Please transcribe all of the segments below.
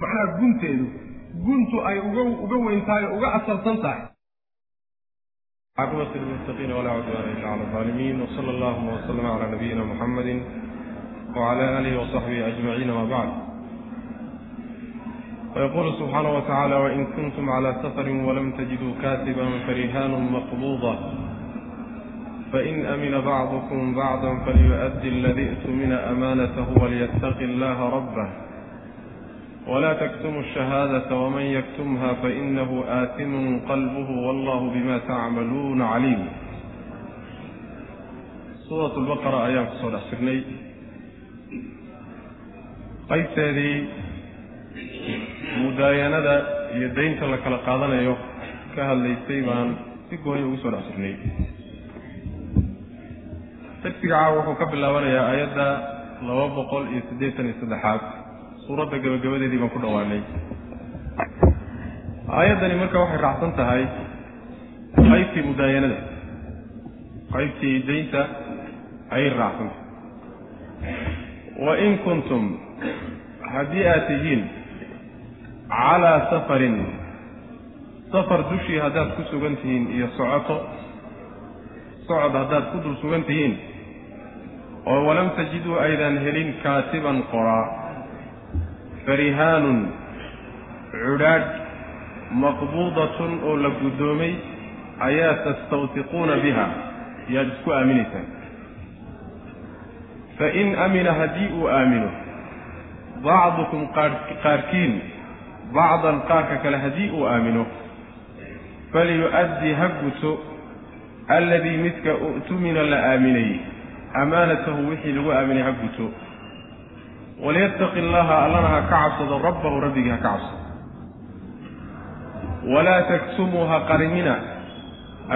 macnaha gunteedu guntu ay uga uga weyn tahay o uga asalsan tahay caaqibat lmuttaqiina walaa cudwaana ila cala alظaalimiin wsala allahuma wslama cala nabiyina muxamadi wcala aalihi wasaxbihi ajmaciin ama bacd fayaqulu subxaanaه wa tacala wain kuntum cala safari walam tajiduu katiban farihaanu maqbuuda fain amina bacdukum bacda falyuؤddi aladi اtumina amaanatahu walyattaqi اllaha rabah wla tktumu الشhahaadaةa wman yaktumha fainahu aatimu qalbh wallahu bima tacmaluuna caliim suuraة اlbaqara ayaan kusoo dhex jirnay qaybteedii mudaayanada iyo daynta la kala qaadanayo ka hadlaysay baan si gooni ugu soo dhex jirnay darsiga caawa wuxuu ka bilaabanayaa aayadda laba boqol iyo siddeetan iyo saddexaad suuradda gabagabadeedii baan ku dhowaanay aayaddani marka waxay raacsan tahay qaybtii mudaayanada. Qaybtii daynta ayay raacsan tahay. Wa in kuntum haddii aad tihiin calaa safarin safar dushii haddaad ku sugan tihiin iyo socoto socod haddaad ku dul sugan tihiin oo walam tajiduu aydan helin kaatiban qoraa farihaanun cudhaadh maqbuudatun oo la guddoomay ayaa tastawtiquuna biha. Yaad isku aaminaysaan. Fain amina haddii uu aamino bacdukum qaarkiin bacdan qaarka kale haddii uu aamino falyu'addi ha guto alladii midka u'tumina la aaminay amaanatahu wixii lagu aaminay ha guto walyattaqi allaha allana ha ka cabsado rabbahu rabbigii ha ka cabsado walaa taktumuu ha qarinina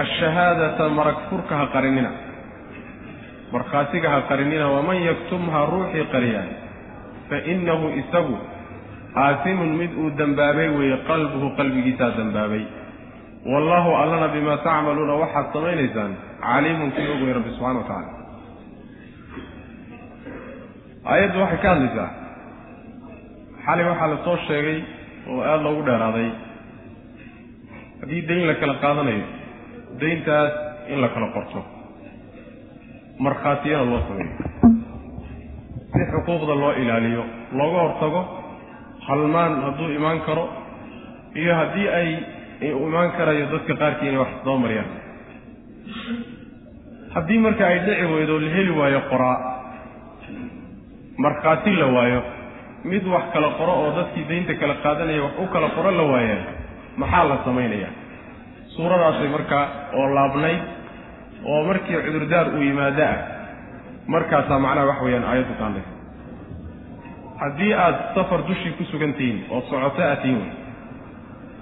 ashahaadata marag furka ha qarinina markhaatiga ha qarinina waman yaktumha ruuxii qariyaa fa innahu isagu aasimun mid uu dembaabay weeye qalbuhu qalbigiisaa dembaabay wallaahu allana bimaa tacmaluuna waxaad samaynaysaan caliimun kii og wey rabbi subxana wa tacala aayaddu waxay ka hadlaysaa xalay waxaa la soo sheegay oo aada loogu dheeraaday. Haddii dayn la kala qaadanayo dayntaas in la kala qorto markhaatiyana loo sameeyo. Si xuquuqda loo ilaaliyo looga hortago halmaan hadduu imaan karo iyo haddii ay imaan karayo dadka qaarkii inay wax soo mariyaan. Haddii marka ay dhici weydo la heli waayo qoraa markhaati la waayo. Mid wax kala qoro oo dadkii daynta kala qaadanaya wax u kala qoro la waayaan maxaa la samaynayaa? Suuradaasay markaa oo laabnayd oo markii cudurdaar uu yimaado ah markaasaa macnaha wax weeyaan aayaddu ka hadlaysa haddii aad safar dushii ku sugan tihiin oo socoto aad tihiin wey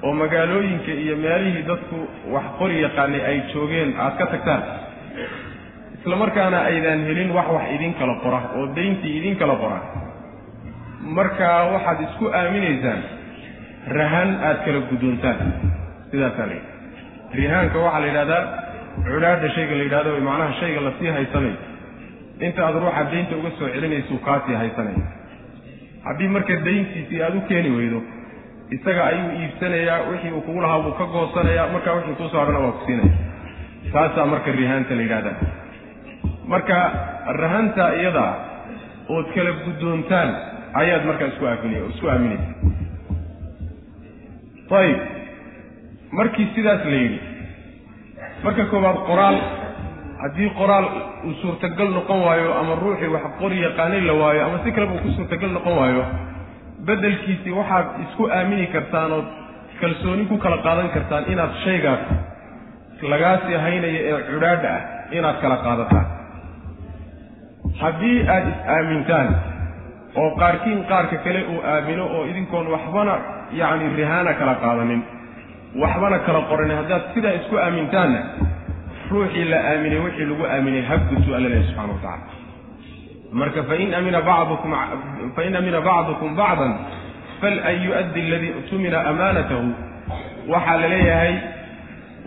oo magaalooyinka iyo meelihii dadku wax qori yaqaanay ay joogeen aad ka tagtaan isla markaana aydaan helin wax wax idin kala qora oo dayntii idin kala qora. Markaa waxaad isku aaminaysaan rahan aad kala guddoontaan. Sidaasaa la yidhaha rihaanka waxaa la yidhahdaa cudhaadha shayga la yidhahdo macnaha shayga la sii haysanayo inta aad ruuxa daynta uga soo celinaysuu kaasii haysanaya haddii marka dayntiisii aad u keeni weydo isaga ayuu iibsanayaa wixii uu kugu lahaa buu ka goosanayaa markaa wixii kuu soo hadhana waa ku siinaya. Taasaa marka rihaanta la yidhahdaa marka rahanta iyada ood kala guddoontaan ayaad markaa isku aamina isku aaminaysa ayib markii sidaas la yidhi marka koowaad qoraal haddii qoraal uu suurtagal noqon waayo ama ruuxii wax qori yaqaanay la waayo ama si kaleba uu ku suurtagal noqon waayo beddelkiisii waxaad isku aamini kartaan ood kalsooni ku kala qaadan kartaan inaad shaygaas lagaasii haynaya ee cudhaadha ah inaad kala qaadataan haddii aad is-aamintaan oo qaarkiin qaarka kale uu aamino oo idinkoon waxbana yacni rihaana kala qaadanin waxbana kala qoranin haddaad sidaa isku aamintaanna ruuxii la aaminay wixii lagu aaminay habgutu alla lehy subxana wa tacala marka fain amina bacdukum fain amina bacdukum bacdan falan yu'addi aladii utumina amaanatahu. Waxaa la leeyahay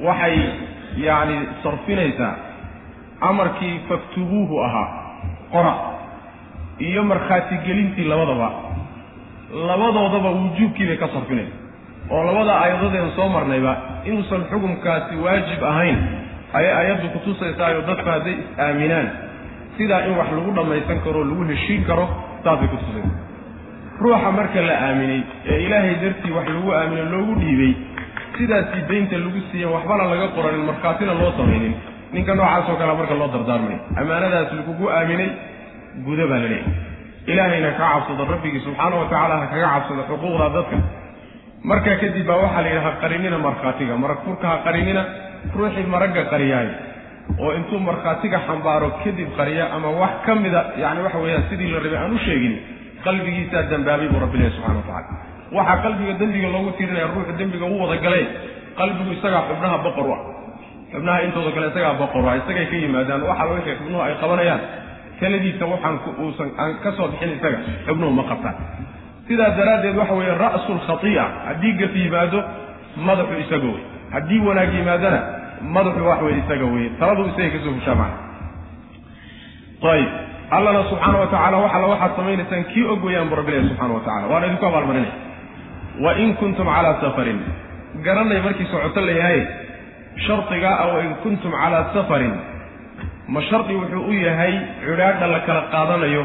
waxay yacni sarfinaysaa amarkii faktubuuhu ahaa qora iyo markhaati gelintii labadaba. Labadoodaba wujuubkii bay ka sarfinaysa oo labada aayadadeen soo marnayba inuusan xukumkaasi waajib ahayn ayay aayaddu kutusaysaayo dadku hadday is-aaminaan sidaa in wax lagu dhammaysan karo lagu heshiin karo saasay kutusaysa ruuxa marka la aaminay ee ilaahay dartii wax lagu aamino loogu dhiibay sidaasii daynta lagu siiyan waxbana laga qoranin markhaatina loo samaynin ninka noocaasoo kale marka loo dardaarmay ammaanadaas lagugu aaminay guda baa la leeyahay. Ilaahayna ka cabsado rabbigii subxaana wa tacaala ha kaga cabsado xuquuqda dadka. Markaa kadib baa waxaa la yidhi ha qarinina markhaatiga marag furka ha qarinina ruuxii maragga qariyaay oo intuu markhaatiga xambaaro kadib qariya ama wax ka mida yacni waxa weeyaan sidii la rabay aan u sheegin qalbigiisaa dambaabay buu rabbi ilahi subxana wa tacala waxaa qalbiga dembiga loogu tirinaya ruuxu dembiga u wada galay qalbigu isagaa xubnaha boqor u ah xubnaha intooda kale isagaa boqor u ah isagay ka yimaadaan. Waxaa wixii xubnuhu ay qabanayaan. Taladiisa waxaan uusan aan ka soo bixin isaga. Xubnuhu ma qabtaan sidaas daraaddeed waxa weeye ra'su lkhatii'a haddii gaf yimaado madaxu isaga wey haddii wanaag yimaadana madaxu wax weye isaga weye taladu isaga ka soo hushaa macna ayib allana subxaana wa tacala wax alla waxaad samaynaysaan kii og weeyaan bu rabbilahi subxana wa tacala waana idinku abaalmarinaya wa in kuntum calaa safarin. Garanay markii socoto layahay shardigaa a wain kuntum calaa safarin. Ma shardi wuxuu u yahay cidhaadha la kala qaadanayo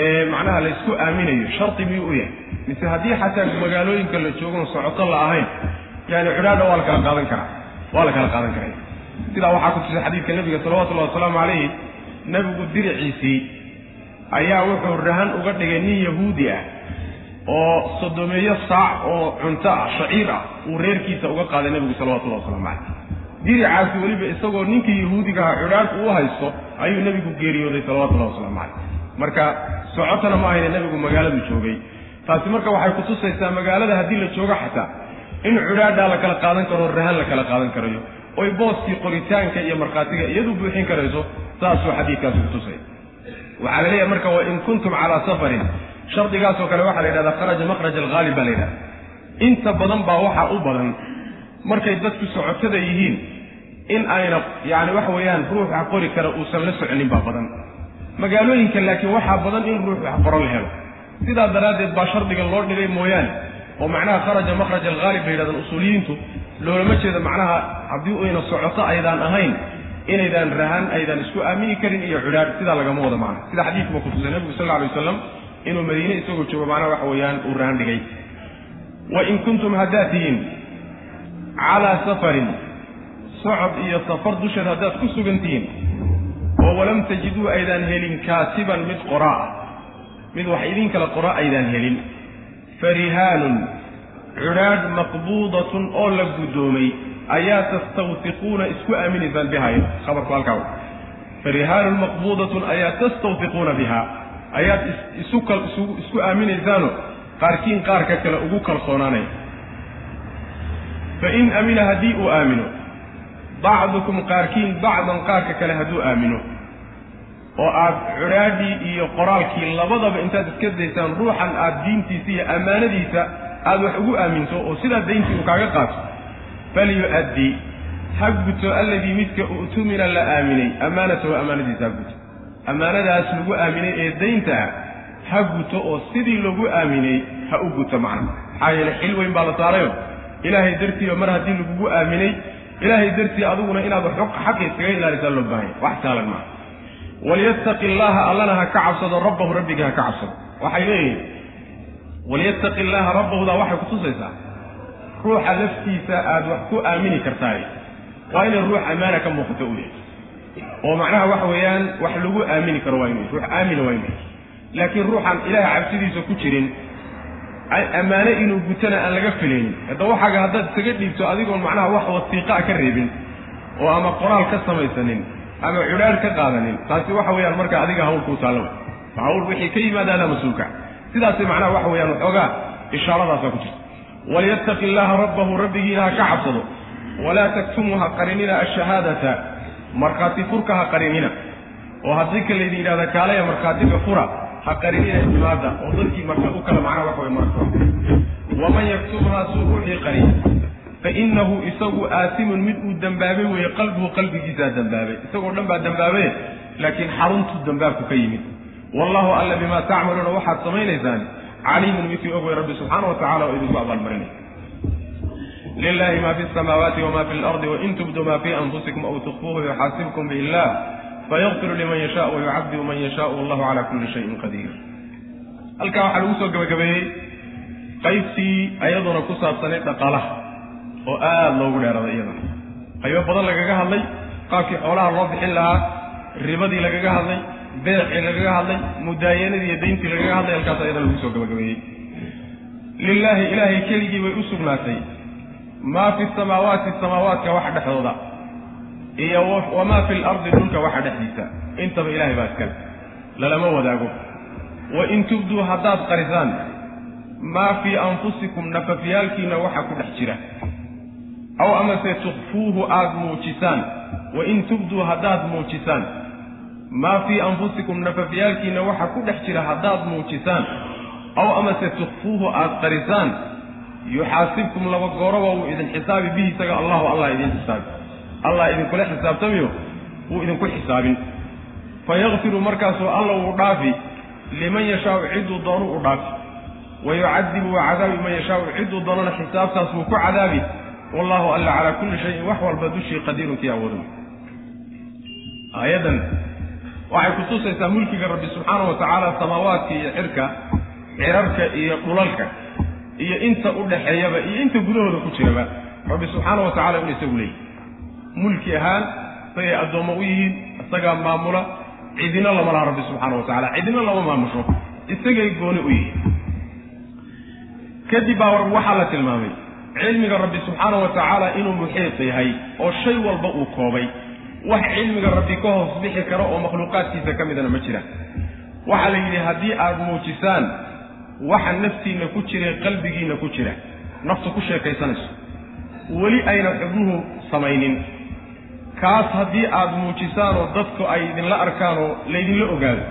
ee macnaha la ysku aaminayo shardi miyuu u yahay. Mise haddii xataa magaalooyinka la joogon socoto la ahayn yani cidhaadha waa la kala qaadan karaa waa la kala qaadan karaya sidaa waxaa ku tusay xadiidka nebiga salawatullahi wasalaamu calayhi nebigu diriciisii ayaa wuxuu rahan uga dhigay nin yahuudi ah oo sodomeeyo saac oo cunto ah shaciir ah uu reerkiisa uga qaaday nebigu salawatullahi waslamu caleyh diricaasi weliba isagoo ninkii yahuudiga ahaa cidhaadhku u haysto ayuu nebigu geeriyooday salawatullahi waslamu caleyh marka socotana ma ahayne nebigu magaaladu joogay. Taasi marka waxay kutusaysaa magaalada haddii la joogo xataa in cidhaadhaa la kala qaadan karo rahan la kala qaadan karayo oy booskii qoritaanka iyo markhaatiga iyadu buuxin karayso saasuu xadiidkaasi kutusay waxaa la leeyahay marka wa in kuntum calaa safarin shardigaasoo kale waxaa la yidhahdaa kharaja makhraj alghaalib baa la yidhahda inta badan baa waxaa u badan markay dadku socotada yihiin in ayna yacni waxa weeyaan ruux wax qori kara uusan la soconin baa badan. Magaalooyinka laakiin waxaa badan in ruux wax qoro la helo. Sidaa daraaddeed baa shardiga loo dhigay mooyaane oo macnaha kharaja makhraj alghaalib bay yidhahdaan usuuliyiintu loolama jeedo macnaha haddii uyna socoto aydaan ahayn inaydaan rahan aydaan isku aamini karin iyo cidhaadh sidaa lagama wado macna sida xadiidkuba kutusay nebigu sal lla alay wasalam inuu madiine isagoo joogo macnaha waxa weeyaan uu rahan dhigay. Wa in kuntum haddaad tihiin calaa safarin socod iyo safar dusheed haddaad ku sugan tihiin oo walam tajiduu aydaan helin kaatiban mid qoraa ah mid wax idin kala qora aydaan helin. Farihaanun cidhaadh maqbuudatun oo la guddoomay ayaa tastawtiquuna isku aaminaysaan bihayo khabarku halkaa farihaanun maqbuudatun ayaa tastawtiquuna biha ayaad isu kal isku aaminaysaano? Qaarkiin qaarka kale ugu kalsoonaanaya fain amina haddii uu aamino bacdukum qaarkiin bacdan qaarka kale hadduu aamino. Oo aad cidhaadhii iyo qoraalkii labadaba intaad iska daysaan ruuxan aad diintiisa iyo ammaanadiisa aad wax ugu aaminto oo sidaa dayntii uu kaaga qaato falyu-addi. Ha guto alladii midka u'tumina la aaminay ammaanatahu ammaanadiisa ha guto ammaanadaas lagu aaminay ee daynta ah ha guto oo sidii lagu aaminay ha u guto macna. Maxaa yeele xil weyn baa la saarayo. Ilaahay dartiiba mar haddii lagugu aaminay ilaahay dartii adiguna inaad xaqi iskaga ilaalisaa loo baahanya wax saalan maaha walyattaqi illaaha allana ha ka cabsado rabbahu rabbigii ha ka cabsado. Waxay leeyihiin walyattaqi illaaha rabbahudaa waxay kutusaysaa ruuxa laftiisa aad wax ku aamini kartaay. Waa inay ruux ammaana ka muuqato u yahay oo macnaha waxa weeyaan wax lagu aamini karo waa inu ruux aamina waa inu yahay. Laakiin ruuxan ilaahay cabsidiisa ku jirin ammaane inuu gutana aan laga filaynin hadda waxaaga haddaad isaga dhiibto adigoon macnaha wax wasiiqaa ka reebin oo ama qoraal ka samaysanin ama cidhaadh ka qaadanin taasi waxa weeyaan marka adiga hawl kuu taallo hawl wixii ka yimaadaada mas'uulka sidaasay macnaha waxa weeyaan waxoogaa ishaaradaasaa ku jirta. Walyattaqi illaaha rabbahu rabbigiina ha ka cabsado. Walaa taktumuu ha qarinina ashahaadata markhaati furka ha qarinina. Oo haddii ka laydin yidhahda kaalaya markhaatiga fura ha qarinina imaada oo dadkii marka u kala macnaha waxa way marka waman yaktumhaa suu ruuxii qariya fainahu isagu aasimun mid uu dembaabay weeye qalbuhu qalbigiisaa dembaabay isagoo dhan baa dembaabe laakiin xaruntu dembaabku ka yimid. Wallahu alla bimaa tacmaluuna waxaad samaynaysaan caliimun midkii og way rabbi subxaana wa tacala oo idinku abaalmarinaya lilahi ma fi samaawaati wama fi lardi wain tubduu ma fi anfusikum aw tukfuuhu yuxaasibkum bihi illah fayaqfiru liman yasha wayucadibu man yashaau wallahu cala kulli shayin qadiir halkaa waxaa lagu soo gabagabeeyey qaybtii ayaduna ku saabsanay dhaqaalaha oo aada loogu dheeraday iyadana qaybo badan lagaga hadlay qaabkii xoolaha loo bixin lahaa ribadii lagaga hadlay beecii lagaga hadlay mudaayanadii iyo dayntii lagaga hadlay halkaas ayadana lagu soo gabagabeeyey lilaahi ilaahay keligii bay u sugnaatay maa fi samaawaati samaawaadka waxa dhexdooda iyo wamaa fi lardi dhulka waxa dhexdiisa intaba ilahay baa iskale lalama wadaago wain tubduu haddaad qarisaan maa fii anfusikum nafafyaalkiina waxa ku dhex jira aw amase tukfuuhu aada muujisaan wain tubduu haddaad muujisaan maa fii anfusikum nafafyaalkiina waxa ku dhex jira haddaad muujisaan aw amase tukfuuhu aada qarisaan yuxaasibkum laba gooroba wuu idin xisaabi bihi isaga allahu allah idin xisaabi allah idinkula xisaabtamayo wuu idinku xisaabin. Fayakfiru markaasuu alla wuu dhaafi liman yashaau cidduu doonu u dhaafi. Wa yucadibu waa cadaabi man yashaau cidduu doonana xisaabtaas wuu ku cadaabi. Wallahu alla calaa kulli shayin wax walba dushii qadiirun kii awoodun aayaddan waxay kutusaysaa mulkiga rabbi subxaana wa tacaala samaawaadka iyo cirka cirarka iyo dhulalka iyo inta u dhaxeeyaba iyo inta gudahooda ku jiraba rabbi subxaana wa tacala inu isagu leeyahy mulki ahaan isagay addoommo u yihiin isagaa maamula cidina lama laha rabbi subxaana wa tacala cidina lama maamusho isagay gooni u yihiin. Kadib baa waxaa la tilmaamay cilmiga rabbi subxaana wa tacaala inuu muxiiq yahay oo shay walba uu koobay. Wax cilmiga rabbi ka hoos bixi karo oo makhluuqaadkiisa ka midana ma jiraan waxaa la yidhi haddii aada muujisaan waxa naftiinna ku jira qalbigiinna ku jira. Naftu ku sheekaysanayso weli ayna xubnuhu samaynin. Kaas haddii aada muujisaan oo dadku ay idinla arkaan oo laydinla ogaado.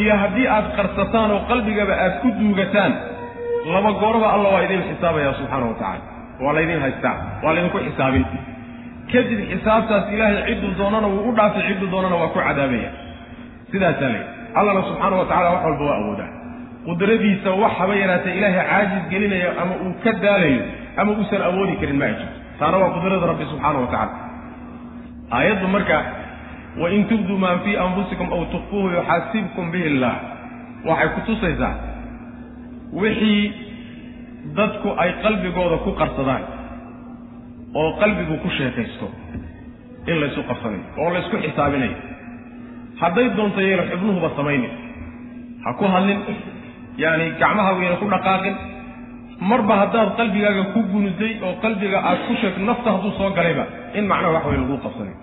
Iyo haddii aada qarsataan oo qalbigaba aada ku duugataan laba gooraba alla waa idin xisaabaya subxaana wa tacala waa laydin haystaa waa laydinku xisaabin. Kadib xisaabtaas ilaahay cidduu doonana wuu u dhaafay cidduu doonana waa ku cadaabaya sidaasaa leey allana subxaana wa tacala wax walba waa awoodaa qudradiisa wax haba yaraatee ilaahay caajis gelinayo ama uu ka daalayo ama uusan awoodi karin ma jirto taana waa qudrada rabbi subxaana wa tacala aayaddu marka wain tubduu maa fii anfusikum aw tukfuuhu yuxaasibkum bihi illaah waxay kutusaysaa wixii dadku ay qalbigooda ku qarsadaan oo qalbigu ku sheekaysto in laysu qarsanayo oo laysku xisaabinayo. Hadday doonto yeelo xubnuhuba samaynin. Ha ku hadlin yaani gacmaha weyna ku dhaqaaqin. Marba haddaad qalbigaaga ku gunuday oo qalbiga aad ku sheegto nafta hadduu soo galayba in macnaha wax wey laguu qabsanayo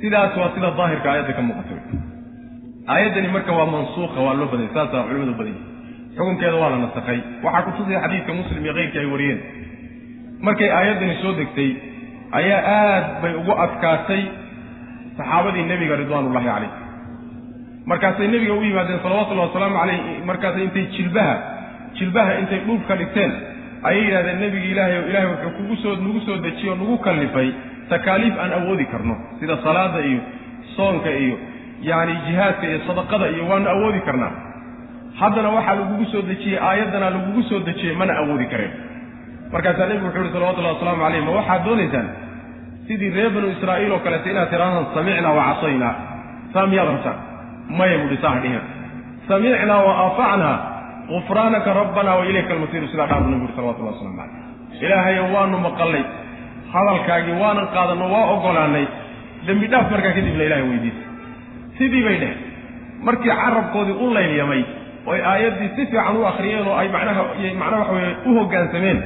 sidaas waa sida daahirka aayadda ka muuqato aayaddani marka waa mansuuqa waa loo badanya saasaa culimadu badanya xukunkeeda waa la nasakhay. Waxaa kutusaya xadiidka muslim iyo keyrkii ay wariyeen. Markay aayaddani soo degtay ayaa aad bay ugu adkaatay saxaabadii nebiga ridwaanullahi calayh markaasay nebiga u yimaadeen salawatullahi wasalaamu calayh markaasay intay jilbaha jilbaha intay dhulka dhigteen ayay yidhahdeen nebiga ilaahay o ilaahay wuxuu kugu soo nagu soo dejiye oo nagu kallifay takaaliif aan awoodi karno sida salaada iyo soonka iyo yacni jihaadka iyo sadaqada iyo waanu awoodi karnaa. Haddana waxaa lagugu soo dejiyey aayaddana lagugu soo dejiyey mana awoodi kareen. Markaasaa nebigu wuxuu uhi salawatullahi wasalaamu calayh ma waxaad doonaysaan sidii reer banu israa'iil oo kaleeto inaad tirahdaan samicnaa wa casaynaa saa miyaad rabtaan maya buuhi saa samicnaa wa aafacnaa gufraanaka rabbana wa ilayka almasiiru sidaa dhaabu nabi uri salawatullahi waslamu calayh ilaahayo waanu maqallay hadalkaagii waanan qaadanno waa oggolaanay dembi dhaaf markaa kadibna ilahay weydiisa sidii bay dheh markii carabkoodii u laylyamay oy aayaddii si fiican u akriyeen oo ay macnaha macnaha waxa weye u hoggaansameen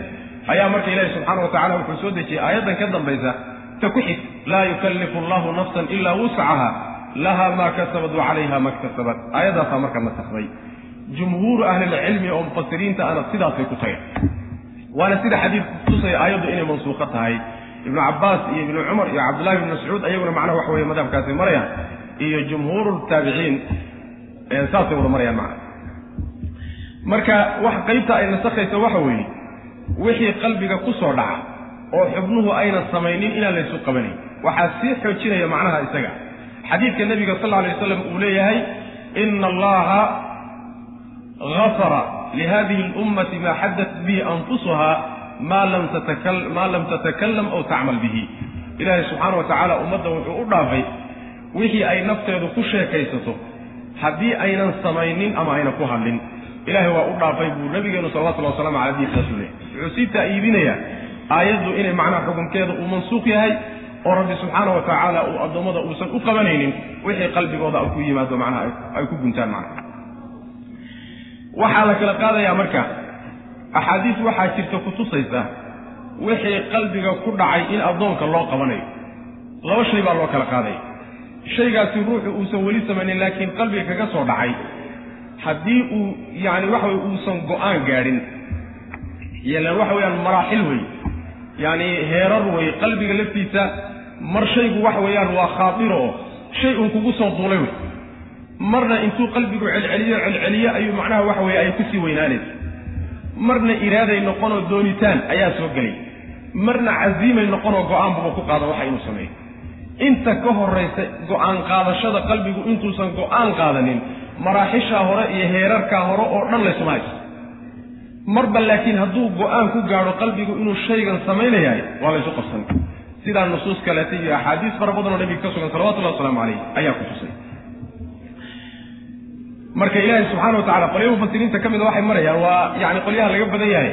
ayaa marka ilaahi subxaana wa tacala wuxuu soo dejiyey aayaddan ka dambaysa ta ku xig laa yukallifu allahu nafsan ilaa wuscaha laha maa kasabat wa calayha ma ktasabat aayaddaasaa marka nasakday jumhuuru ahlilcilmi oo mufasiriinta ana sidaasay ku tageen. Waana sida xadiidku kutusaya aayaddu inay mansuuqo tahay. Ibnu cabbaas iyo ibnu cumar iyo cabdullahi ibnu mascuud ayaguna macnaha waxa weye madhabkaasay marayaan. Iyo jumhuuru taabiciin saasay wada marayaan macna marka wax qaybta ay nasakhayso waxa weeye wixii qalbiga ku soo dhaca oo xubnuhu aynan samaynin inaan laysu qabanayn. Waxaa sii xoojinaya macnaha isaga xadiidka nebiga sal alay waslam uu leeyahay ina allaha gafara lihadihi اlummati maa xadatat bihi anfusuha maa lam tatakalam aw tacmal bihi. Ilaahay subxaana wa tacaala ummadda wuxuu u dhaafay wixii ay nafteedu ku sheekaysato haddii aynan samaynin ama aynan ku hadlin. Ilahay waa u dhaafay buu nabigeenu salawatullahi waslamu ala diinkaasuu leey wuxuu sii taa'iibinayaa aayaddu inay macnaha xukunkeeda uu mansuuq yahay oo rabbi subxaana wa tacaala uu addoommada uusan u qabanaynin wixii qalbigooda ku yimaado macnaha ay ku guntaan macnaha. Waxaa la kala qaadayaa marka axaadiis waxaa jirta kutusaysa wixii qalbiga ku dhacay in addoonka loo qabanayo. Laba shay baa loo kala qaadaya shaygaasi ruuxu uusan weli samaynin laakiin qalbiga kaga soo dhacay haddii uu yacani waxa weye uusan go'aan gaadhin yelan waxa weeyaan maraaxil wey yacani heerar wey qalbiga laftiisa mar shaygu waxa weeyaan waa khaatiro oo shay uun kugu soo duulay wey. Marna intuu qalbigu celceliyo celceliyo ayuu macnaha waxa weeye ay ku sii weynaanaysa marna iraaday noqonoo doonitaan ayaa soo gelay. Marna casiimay noqonoo go'aan buba ku qaada waxa inuu sameeyo inta ka horraysa go'aan qaadashada qalbigu intuusan go'aan qaadanin maraaxishaa hore iyo heerarkaa hore oo dhan laysuma hayso marba laakiin hadduu go'aan ku gaadho qalbigu inuu shaygan samaynayahay waa laysu qabsan sidaa nusuus kaleeta iyo axaadiis fara badanoo nabiga ka sugan salawatullahi wasalaamu calayh ayaa ku tusay. Marka ilaahay subxana wa tacala qolyaha mufasiriinta ka mida waxay marayaan waa yani qolyaha laga badan yahay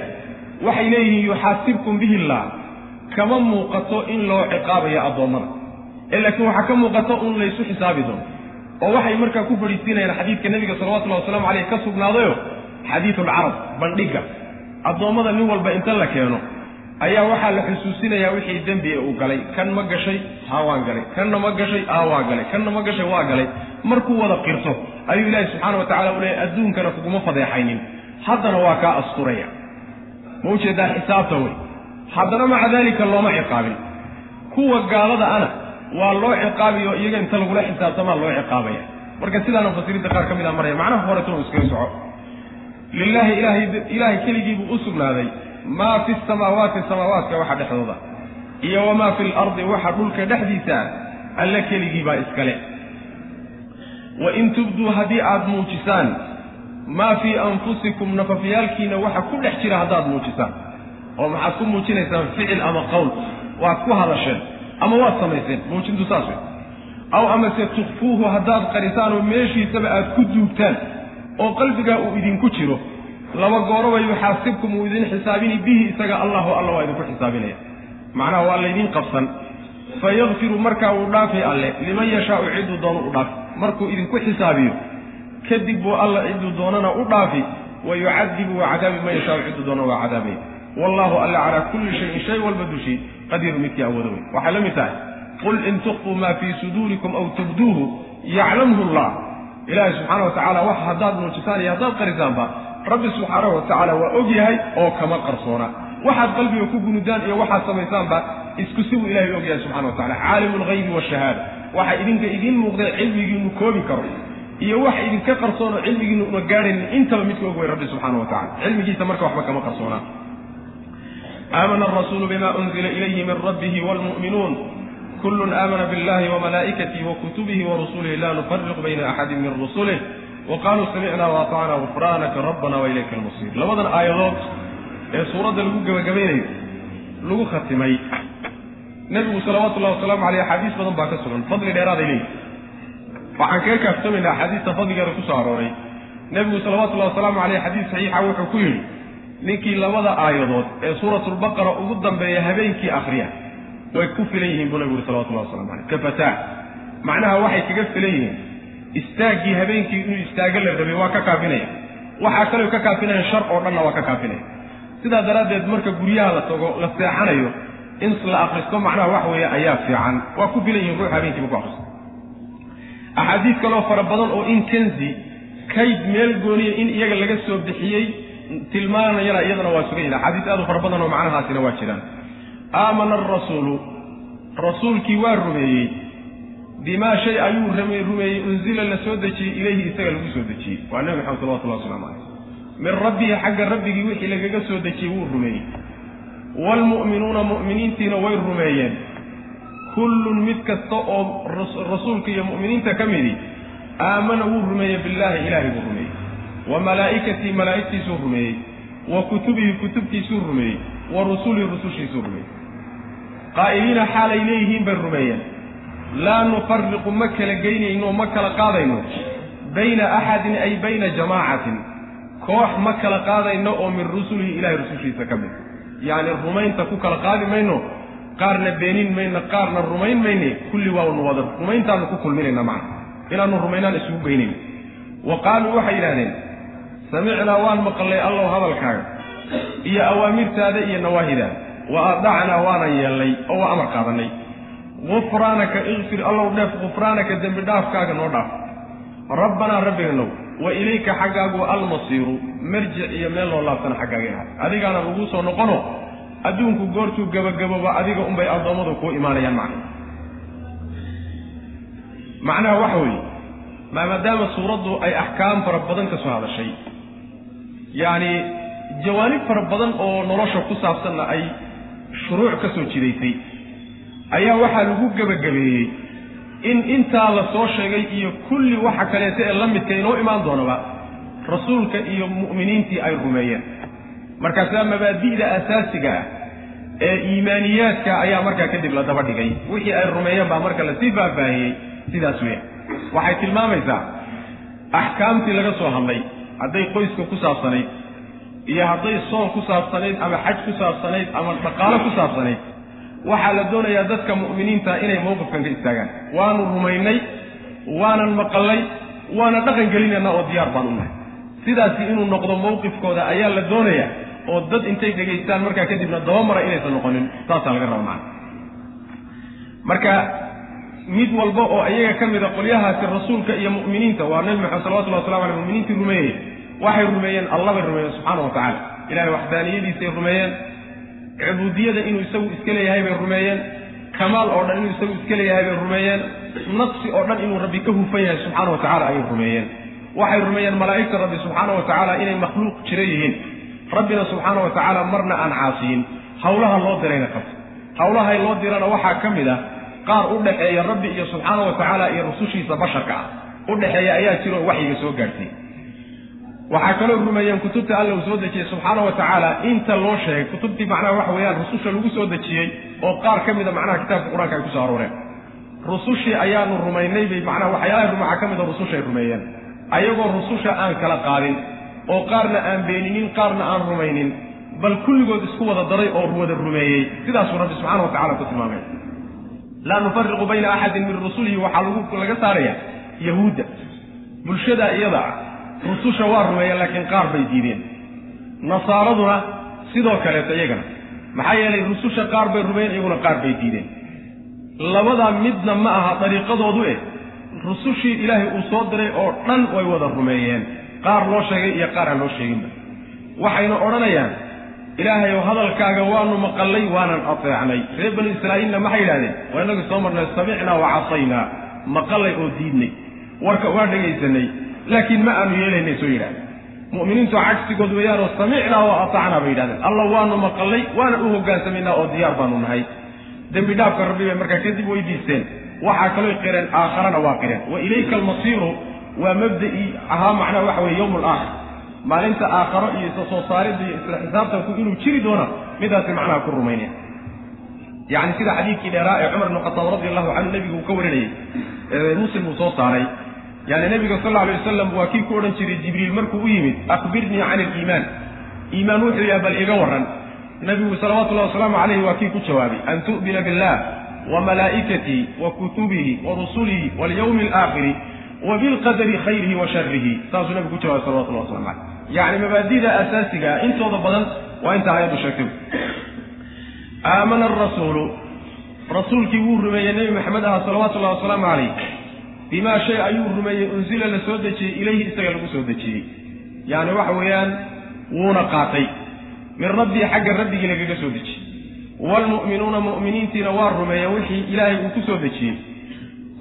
waxay leeyihiin yuxaasibkum bihi illah kama muuqato in loo ciqaabayo addoommada. Ee laakiin waxaa ka muuqato un laysu xisaabi doono oo waxay markaa ku fadhiisinayaan xadiidka nebiga salawatullahi wasalaamu caleyh ka sugnaadayo xadiidulcarab bandhigga. Addoommada nin walba inta la keeno ayaa waxaa la xusuusinayaa wixii dembi ee uu galay. Kan ma gashay haa waan galay. Kanna ma gashay aa waa galay. Kanna ma gashay waa galay. Markuu wada qirto ayuu ilaahi subxaana wa tacala u leeyay adduunkana kuguma fadeexaynin. Haddana waa kaa asturaya. Ma u jeedaa xisaabta wey. Haddana maca daalika looma ciqaabin. Kuwa gaalada ana waa loo ciqaabiyo iyaga inta lagula xisaabtamaa loo ciqaabaya. Marka sidaana mufasiriinta qaar ka mid a maraya macnaha horeto iskaga soco. Lilaahi ilahay ilaahay keligiibuu u sugnaaday maa fi samaawaati samaawaadka waxa dhexdooda iyo wamaa fi lardi waxa dhulka dhexdiisa alle keligii baa iskale wain tubduu haddii aad muujisaan maa fii anfusikum nafafyaalkiina waxa ku dhex jira haddaad muujisaan. Oo maxaad ku muujinaysaan ficil ama qowl waad ku hadasheen ama waad samayseen muujintu saas wey aw amase tukfuuhu haddaad qarisaan oo meeshiisaba aad ku duugtaan oo qalbigaa uu idinku jiro laba gooroba yuxaasibkum uu idin xisaabini bihi isaga allahu alla waa idinku xisaabinaya. Macnaha waa laydin qabsan. Fayakfiru markaa uu dhaafi alle liman yashaau cidduu doono u dhaafi. Markuu idinku xisaabiyo kadib buu alla cidduu doonana u dhaafi wa yucadibu waa cadaabi man yashaau cidduu doonana waa cadaabaya wallahu alla calaa kulli shayin shay walba dushii qadiiru midkii awoodo wey waxay la mid tahay qul in tukfuu maa fii suduurikum aw tubduuhu yaclamhu llah ilaahay subxaana wa tacaala wax haddaad muujisaan iyo haddaad qarisaanba rabbi subxaanahu wa tacaala waa og yahay oo kama qarsoona. Waxaad qalbiga ku gunudaan iyo waxaad samaysaanba isku si buu ilahay og yahay subxana wa tacala caalimu lghaybi washahaada waxa idinka idiin muuqday cilmigiinu koobi karo iyo wax idinka qarsoon oo cilmigiinu una gaadhaynin intaba midka og way rabbi subxaana wa tacala cilmigiisa marka waxba kama qarsoonaa aamana arasuulu bima unzila ilayhi min rabbihi wlmu'minuun kullun aamana billahi wamalaa'ikatihi wakutubihi warusulihi la nufariqu bayna axadin min rusulih waqaaluu samicna waatacna gufraanaka rabbana wailayka almasiir labadan aayadood ee suuradda lagu gebagabaynayo lagu khatimay nebigu salawaatullahi wasalaamu aleyh axaadiis badan baa ka sugan fadli dheeraaday leeyihi waxaan kaga kaaftamaynaa axaadiista fadligeeda ku arooray nebigu salawatullahi wasalaamu aleyh xadiis saxiixa wuxuu ku yidhi ninkii labada aayadood ee suuratulbaqara ugu dambeeya habeenkii akhriya way ku filan yihiin buu nabigu yuri salawatullahi waslamu aleyh kafataa macnaha waxay kaga filan yihiin istaaggii habeenkii inuu istaago la rabay waa ka kaafinaya waxaa kaloo ka kaafinaya shar oo dhanna waa ka kaafinaya sidaa daraaddeed marka guryaha la tago la seexanayo in la akristo macnaha wax weeye ayaa fiican. Waa ku filan yihiin ruux habeenkiiba ku akristo axaadiis kaloo fara badan oo in kanzi kayd meel gooniya in iyaga laga soo bixiyey tilmaanayana iyadana waa sugan yihiin axaadiis aad u fara badan oo macnahaasina waa jiraan. Aamana arasuulu rasuulkii waa rumeeyey bimaa shay ayuu rumeeyey unzila la soo dejiyey ilayhi isaga lagu soo dejiyey. Waa nebi maxamed salawatullah waslamu caleyh min rabbihi xagga rabbigii wixii lagaga soo dejiyey wuu rumeeyey waalmu'minuuna mu'miniintiina way rumeeyeen. Kullun mid kasta oo rasuulka iyo mu'miniinta ka midi aamana wuu rumeeyey billaahi ilaahay buu rumeeyey. Wa malaa'ikatii malaa'igtiisuu rumeeyey. Wa kutubihi kutubtiisuu rumeeyey. Wa rusulihi rusushiisuu rumeeyey. Qaa'iliina xaalay leeyihiin bay rumeeyeen laa nufariqu ma kala geynayno ma kala qaadayno bayna axadin ay bayna jamaacatin. Koox ma kala qaadayno oo min rusulihi ilahay rusushiisa ka mid. Yacni rumaynta ku kala qaadi mayno qaarna beenin mayno qaarna rumayn mayne kulli waanu wada rumayntaanu ku kulminayna macna. Inaanu rumaynaan isugu geynayno wa qaaluu waxay yidhahdeen samicnaa waan maqallay allow hadalkaaga iyo awaamirtaada iyo nawaahidaada wa adacnaa waanan yeelnay oo waa amar qaadanay gufraanaka ikfir allow dheef gufraanaka dembi dhaafkaaga noo dhaaf. Rabbanaa rabbiganow wa ilayka xaggaagu almasiiru marjic iyo meel loo laabtana xaggaaga ahaa adigaana lagu soo noqono adduunku goortuu gebagabooba adiga unbay addoommadu kuu imaanayaan macna. Macnaha waxa weeye maadaama suuraddu ay axkaam fara badan ka soo hadashay yacni jawaanib fara badan oo nolosha ku saabsanna ay shuruuc ka soo jidaysay ayaa waxaa lagu gebagabeeyey in intaa la soo sheegay iyo kulli waxa kaleeta ee la midka inoo imaan doonaba rasuulka iyo mu'miniintii ay rumeeyeen. Markaasaa mabaadi'da asaasiga ah ee iimaaniyaadka ayaa markaa kadib la daba dhigay. Wixii ay rumeeyeen baa marka la sii faahfaahiyey sidaas weya waxay tilmaamaysaa axkaamtii laga soo hadlay. Hadday qoyska ku saabsanayd iyo hadday soon ku saabsanayd ama xaj ku saabsanayd ama dhaqaalo ku saabsanayd waxaa la doonayaa dadka mu'miniinta inay mowqifkan ka istaagaan. Waanu rumaynay waanan maqallay waana dhaqan gelinaynaa oo diyaar baan u nahay. Sidaasi inuu noqdo mowqifkooda ayaa la doonayaa oo dad intay dhegaystaan markaa kadibna dabamara inaysan noqonin saasaa laga raba macana marka mid walba oo iyaga ka mida qolyahaasi rasuulka iyo mu'miniinta waa nebi maxamed salawatullahi waslamu aleyh muminiintii rumeeyey waxay rumeeyeen allah bay rumeeyeen subxaana wa tacala ilahay waxdaaniyadiisay rumeeyeen cubuudiyada inuu isagu iska leeyahay bay rumeeyeen. Kamaal oo dhan inuu isagu iska leeyahay bay rumeeyeen. Naqsi oo dhan inuu rabbi ka hufan yahay subxaana wa tacala ayay rumeeyeen. Waxay rumeeyeen malaa'igta rabbi subxaana wa tacaala inay makhluuq jira yihiin. Rabbina subxaana wa tacaala marna aan caasiyin. Hawlaha loo dirayna qabta. Hawlahay loo dirana waxaa ka mid ah qaar u dhaxeeya rabbi iyo subxaana wa tacaala iyo rusushiisa basharka ah. U dhexeeya ayaa jiro oo waxyiga soo gaadhsiy waxaa kaloo rumeeyeen kutubta alla uu soo dejiyey subxaana wa tacaala inta loo sheegay. Kutubtii macnaha waxa weeyaan rususha lagu soo dejiyey oo qaar ka mida macnaha kitaabka qur'aanka ay ku soo arooreen rusushii ayaanu rumaynay bay macnaha waxyaalaha waxaa ka mida rusushay rumeeyeen. Ayagoo rususha aan kala qaadin oo qaarna aan beeninin qaarna aan rumaynin bal kulligood isku wada daray oo wada rumeeyey. Sidaasuu rabbi subxana wa tacala ku tilmaamay. Laa nufariqu bayna axadin min rusulihi waxaa laga saaraya yahuudda bulshada iyada rususha waa rumeeyeen laakiin qaar bay diideen. Nasaaraduna sidoo kaleeto iyagana. Maxaa yeelay rususha qaar bay rumeeyeen iyaguna qaar bay diideen. Labadaa midna ma aha dariiqadoodu eh. Rusushii ilaahay uu soo diray oo dhan way wada rumeeyeen. Qaar loo sheegay iyo qaar aan loo sheeginba. Waxayna odhanayaan ilaahay ow hadalkaaga waanu maqallay waanan ateecnay. Reer banu israa'iilna maxay yidhahdeen waa inagii soo marnay samicnaa wa casaynaa. Maqallay oo diidnay. Warka waa dhegaysanay laakiin ma aanu yeelaynay soo yidhahdeen mu'miniintu cagsigood weeyaanoo samicnaa wa atacnaa bay yidhahdeen. Alla waanu maqallay waana u hogaansamaynaa oo diyaar baanu nahay. Dembi dhaafka rabbi bay markaa kadib weydiisteen. Waxaa kaloo qireen aakharana waa qireen. Wa ilayka almasiiru waa mabda'ii ahaa macnaha waxa weye yowm alaakhir maalinta aakharo iyo isa soo saaridda iyo isla xisaabtanku inuu jiri doona midaasi macnaha ku rumaynaya. Yacni sida xadiidkii dheeraa ee cumar ibnu khataab radi allahu canhu nebigu uu ka warinayey muslim uu soo saaray yani nebiga sal alla alay wasalam waa kii ku odhan jiray jibriil markuu u yimid akhbirnii can aliimaan iimaan wuxuu yahay bal iga warran. Nebigu salawatullahi wasalaamu calayhi waa kii ku jawaabay an tu'mina billah wa malaa'ikatii wa kutubihi wa rusulihi walyawmi alaakhiri wa bilqadari khayrihi wa sharihi saasuu nebigu ku jawabay salawatullah waslamu caleyh yacni mabaadida asaasiga ah intooda badan waa inta ayaddu sheegtay. Aamana arasuulu rasuulkii wuu rumeeyey nebi maxamed aha salawatullahi wasalaamu calayh bimaa shay ayuu rumeeyey unsila la soo dejiyey ilayhi isaga lagu soo dejiyey. Yacni waxa weeyaan wuuna qaatay. Min rabbii xagga rabbigii lagaga soo dejiyey. Waalmu'minuuna mu'miniintiina waa rumeeyeen wixii ilaahay uu ku soo dejiyey.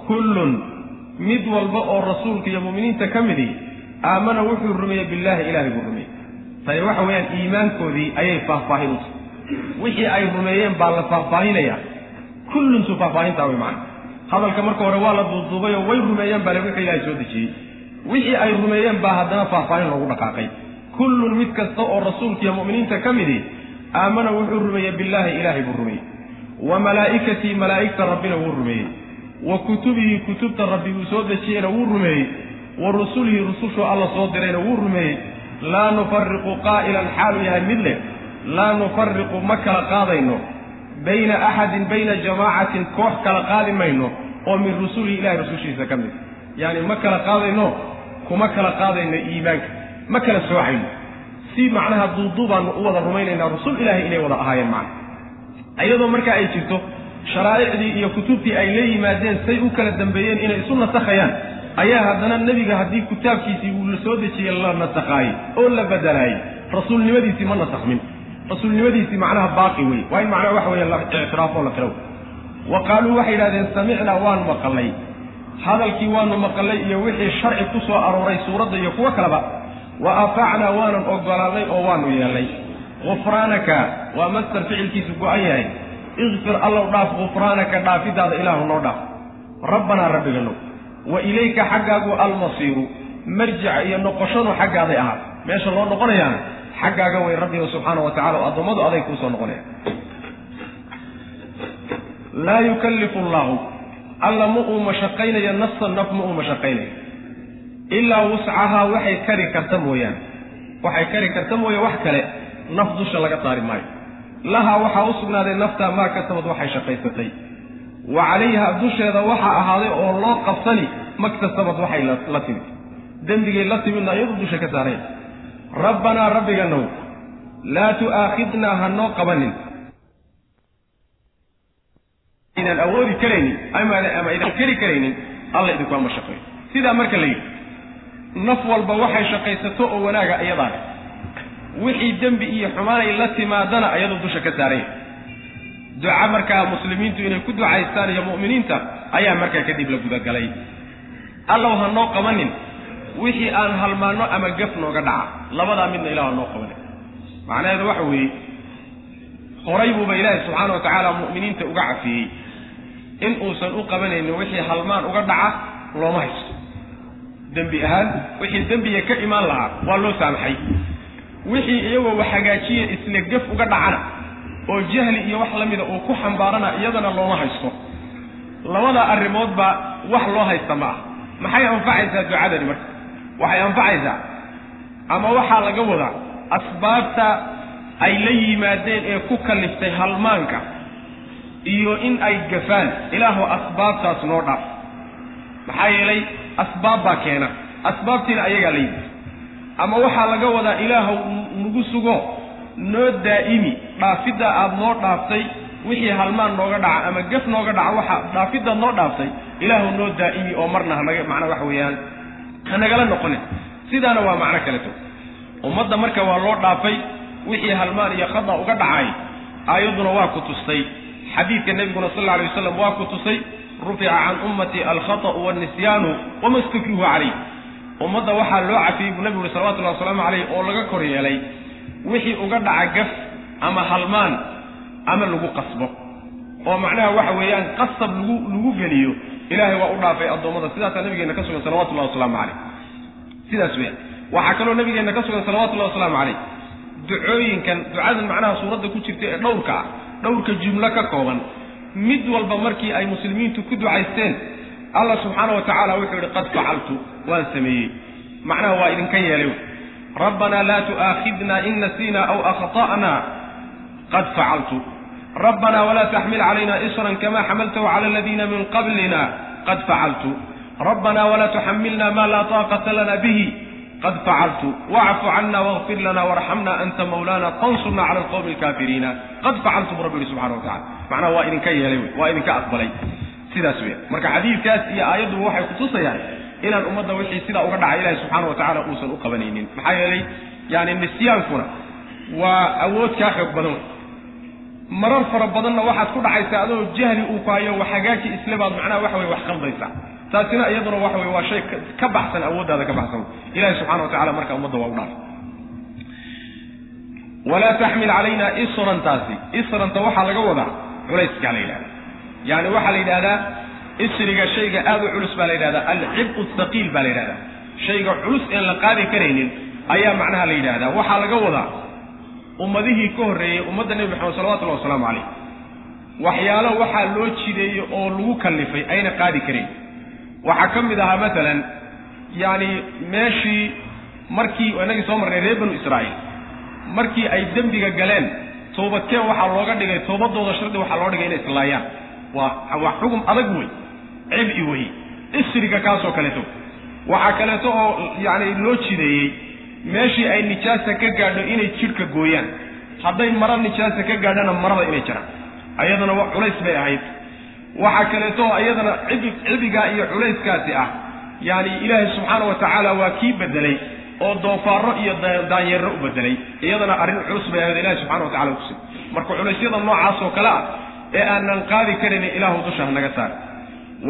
Kullun mid walba oo rasuulka iyo mu'miniinta ka midi aamana wuxuu rumeeyey billaahi ilaahay buu rumeeyey. Tani waxa weeyaan iimaankoodii ayay faahfaahin u tahay. Wixii ay rumeeyeen baa la faahfaahinaya. Kulluntu faahfaahintaa way macana hadalka marka hore waa la duuduubayoo way rumeeyeen bale wixii ilaahay soo dejiyey. Wixii ay rumeeyeen baa haddana faahfaahin loogu dhaqaaqay. Kullun mid kasta oo rasuulkiiyo mu'miniinta ka midi aamana wuxuu rumeeyey billaahi ilaahay buu rumeeyey. Wa malaa'ikatii malaa'igta rabbina wuu rumeeyey. Wa kutubihi kutubta rabbi uu soo dejiyeyna wuu rumeeyey. Wa rusulihi rusushuu alla soo dirayna wuu rumeeyey. Laa nufariqu qaa'ilan xaalu yahay mid leh. Laa nufariqu ma kala qaadayno bayna axadin bayna jamaacatin koox kala qaadi mayno oo min rusulihi ilahay rusushiisa ka mid. Yacni ma kala qaadayno kuma kala qaadayno iimaanka. Ma kala soocayno si macnaha duuduubaanu u wada rumaynaynaa rusul ilaahay inay wada ahaayeen macna. Iyadoo marka ay jirto sharaa'icdii iyo kutubtii ay la yimaadeen say u kala dambeeyeen inay isu nasakhayaan ayaa haddana nebiga haddii kitaabkiisii uu la soo dejiyey la nasakhaayey oo la bedelaayey. Rasuulnimadiisii ma nasakhmin rasuulnimadiisii macnaha baaqi wey waa in macnaha waxa weeye la ictiraafoo la qiraw wa qaaluu waxay yidhahdeen samicnaa waan maqalnay. Hadalkii waanu maqalnay iyo wixii sharci ku soo arooray suuradda iyo kuwo kaleba wa afaacnaa waanan ogolaanay oo waanu yeelnay. Gufraanaka waa master ficilkiisu go-an yahay. Ikfir allow dhaaf gufraanaka dhaafidaada ilaahu noo dhaaf. Rabbanaa rabbiganow wa ilayka xaggaagu almasiiru marjica iyo noqoshanu xaggaaday ahaa. Meesha loo noqonayaana xaggaaga way rabbiga subxaana wa tacala oo addoommadu aday kuu soo noqonaya laa yukallifu allaahu. Alla ma uu mashaqaynayo nafsan naf ma uu mashaqaynayo ilaa wuscahaa waxay kari karta mooyaane. Waxay kari karta mooye wax kale naf dusha laga saari maayo. Lahaa waxaa u sugnaaday naftaa maa kasabad waxay shaqaysatay. Wa calayha dusheeda waxaa ahaaday oo loo qabsani maktasabad waxay la timid. Dembigay la timidna iyadu dusha ka saareen rabbanaa rabbiganow laa tu'aakhidnaa ha noo qabanin. Inaan awoodi karaynin ama idaan keri karaynin alla idinkuma mashaqeeyo sidaa marka la yidhi naf walba waxay shaqaysato oo wanaaga iyadaa wixii dembi iyo xumaanay la timaadana iyadoo dusha ka saaranya duca markaa muslimiintu inay ku ducaystaan iyo mu'miniinta ayaa markaa kadib la gudagalay allow ha noo qabanin wixii aan halmaanno ama gaf nooga dhaca. Labadaa midna ilah ha noo qabanin macnaheedu waxa weeye horay buuba ilaahi subxaana wa tacaala mu'miniinta uga cafiyey. In uusan u qabanaynin wixii halmaan uga dhaca looma haysto. Dembi ahaan wixii dembiga ka imaan lahaa waa loo saamaxay. Wixii iyagoo wax hagaajiya isla gaf uga dhacana oo jahli iyo wax la mida uu ku xambaarana iyadana looma haysto. Labada arrimoodba wax loo haysta ma ah maxay anfacaysaa ducadani marka waxay anfacaysaa. Ama waxaa laga wadaa asbaabta ay la yimaadeen ee ku kaliftay halmaanka iyo in ay gafaan. Ilaahu asbaabtaas noo dhaaf. Maxaa yeelay asbaab baa keena. Asbaabtiina ayagaa la yimid. Ama waxaa laga wadaa ilaahu nagu sugo noo daa'imi. Dhaafiddaa aada noo dhaaftay wixii halmaan nooga dhaca ama gaf nooga dhaca waxa dhaafiddaad noo dhaaftay ilaahu noo daa'imi oo marna hanaga macnaa waxa weeyaan hanagala noqonin sidaana waa macno kaleto ummadda marka waa loo dhaafay wixii halmaan iyo khada uga dhacay aayadduna waa ku tustay. Xadiidka nebiguna sal alla alay wasalam waa ku tusay rufica can ummati alkhata'u waalnisyaanu wama stukrihu calayh ummadda waxaa loo cafiyey buu nebigu uhi salawatullahi wasalaamu calayh oo laga kor yeelay wixii uga dhaca gaf ama halmaan ama lagu qasbo. Oo macnaha waxa weeyaan qasab lagu lagu geliyo ilaahay waa u dhaafay addoommada. Sidaasaa nabigeenna ka sugan salawatullahi wasalaamu calayh. Sidaas weeyaan. Waxaa kaloo nabigeenna ka sugan salawatullahi wasalaamu calayh. Ducooyinkan ducadan macnaha suuradda ku jirta ee dhowrka ah dhowrka jumlo ka kooban mid walba markii ay muslimiintu ku ducaysteen allah subxaana wa tacaala wuxuu yidhi qad facaltu waan sameeyey. Macnaha waa idinka yeelay. Rabbanaa laa tu'aakhidna in nasiina aw akhta'na qad facaltu rabbanaa walaa taxmil calayna isran kama xamaltahu cala aladiina min qablina qad facaltu rabbanaa walaa tuxamilna ma laa taaqata lana bihi qad facaltu wacfu cana wاغfir lana warxamna anta mawlana fansurna cala alqowmi alkaafiriina qad facaltu bu rabbi yihi subxana wa tacala macnaha waa idinka yeelay wey waa idinka aqbalay sidaas weya marka xadiidkaas iyo aayadduba waxay kutusayaan inaan ummadda wixii sidaa uga dhacay ilahi subxaana wa tacala uusan u qabanaynin maxaa yeelay yani nisyaankuna waa awood kaa xoog badan marar fara badanna waxaad ku dhacaysaa adoo jahli uu ku hayo wax hagaaji isle baad macnaha waxa weye wax qaldaysaa taasina iyaduna waxa weye waa shay ka baxsan awooddaada ka baxsan. Ilahi subxana wa tacala marka ummadda waa u dhaafay walaa taxmil calayna israntaasi isranta waxaa laga wadaa culayskaa la yidhahda yani waxaa la yidhahdaa isriga shayga aad u culus baa la yidhahdaa alcibqu thaqiil baa la yidhahdaa shayga culus een la qaadi karaynin ayaa macnaha la yidhaahdaa. Waxaa laga wadaa ummadihii ka horreeyey ummadda nebi maxamed salawatullahi wasalaamu calayh. Waxyaalo waxaa loo jideeyey oo lagu kallifay ayna qaadi karayn waxaa ka mid ahaa masalan yacani meeshii markii inagii soo marnay reer banu israa'iil markii ay dembiga galeen toobadkeen waxaa looga dhigay toobadooda shardi waxaa loo dhigay inay islaayaan. Waa waa xugum adag wey cibi wey isriga kaasoo kaleeto. Waxaa kaleeto oo yacni loo jideeyey meeshii ay nijaasa ka gaadho inay jidhka gooyaan. Hadday mara nijaasa ka gaadhana marada inay jiraan. Ayadana wa culays bay ahayd. Waxaa kaleeto oo iyadana cibi cibigaa iyo culayskaasi ah yaani ilaahay subxaana wa tacaala waa kii bedelay oo doofaaro iyo daanyeero u bedelay iyadana arrin culus bay ahayd ilahi subxana wa tacala kusi marka culaysyada noocaas oo kale ah ee aanan qaadi karin ilaahu dusha hanaga saar.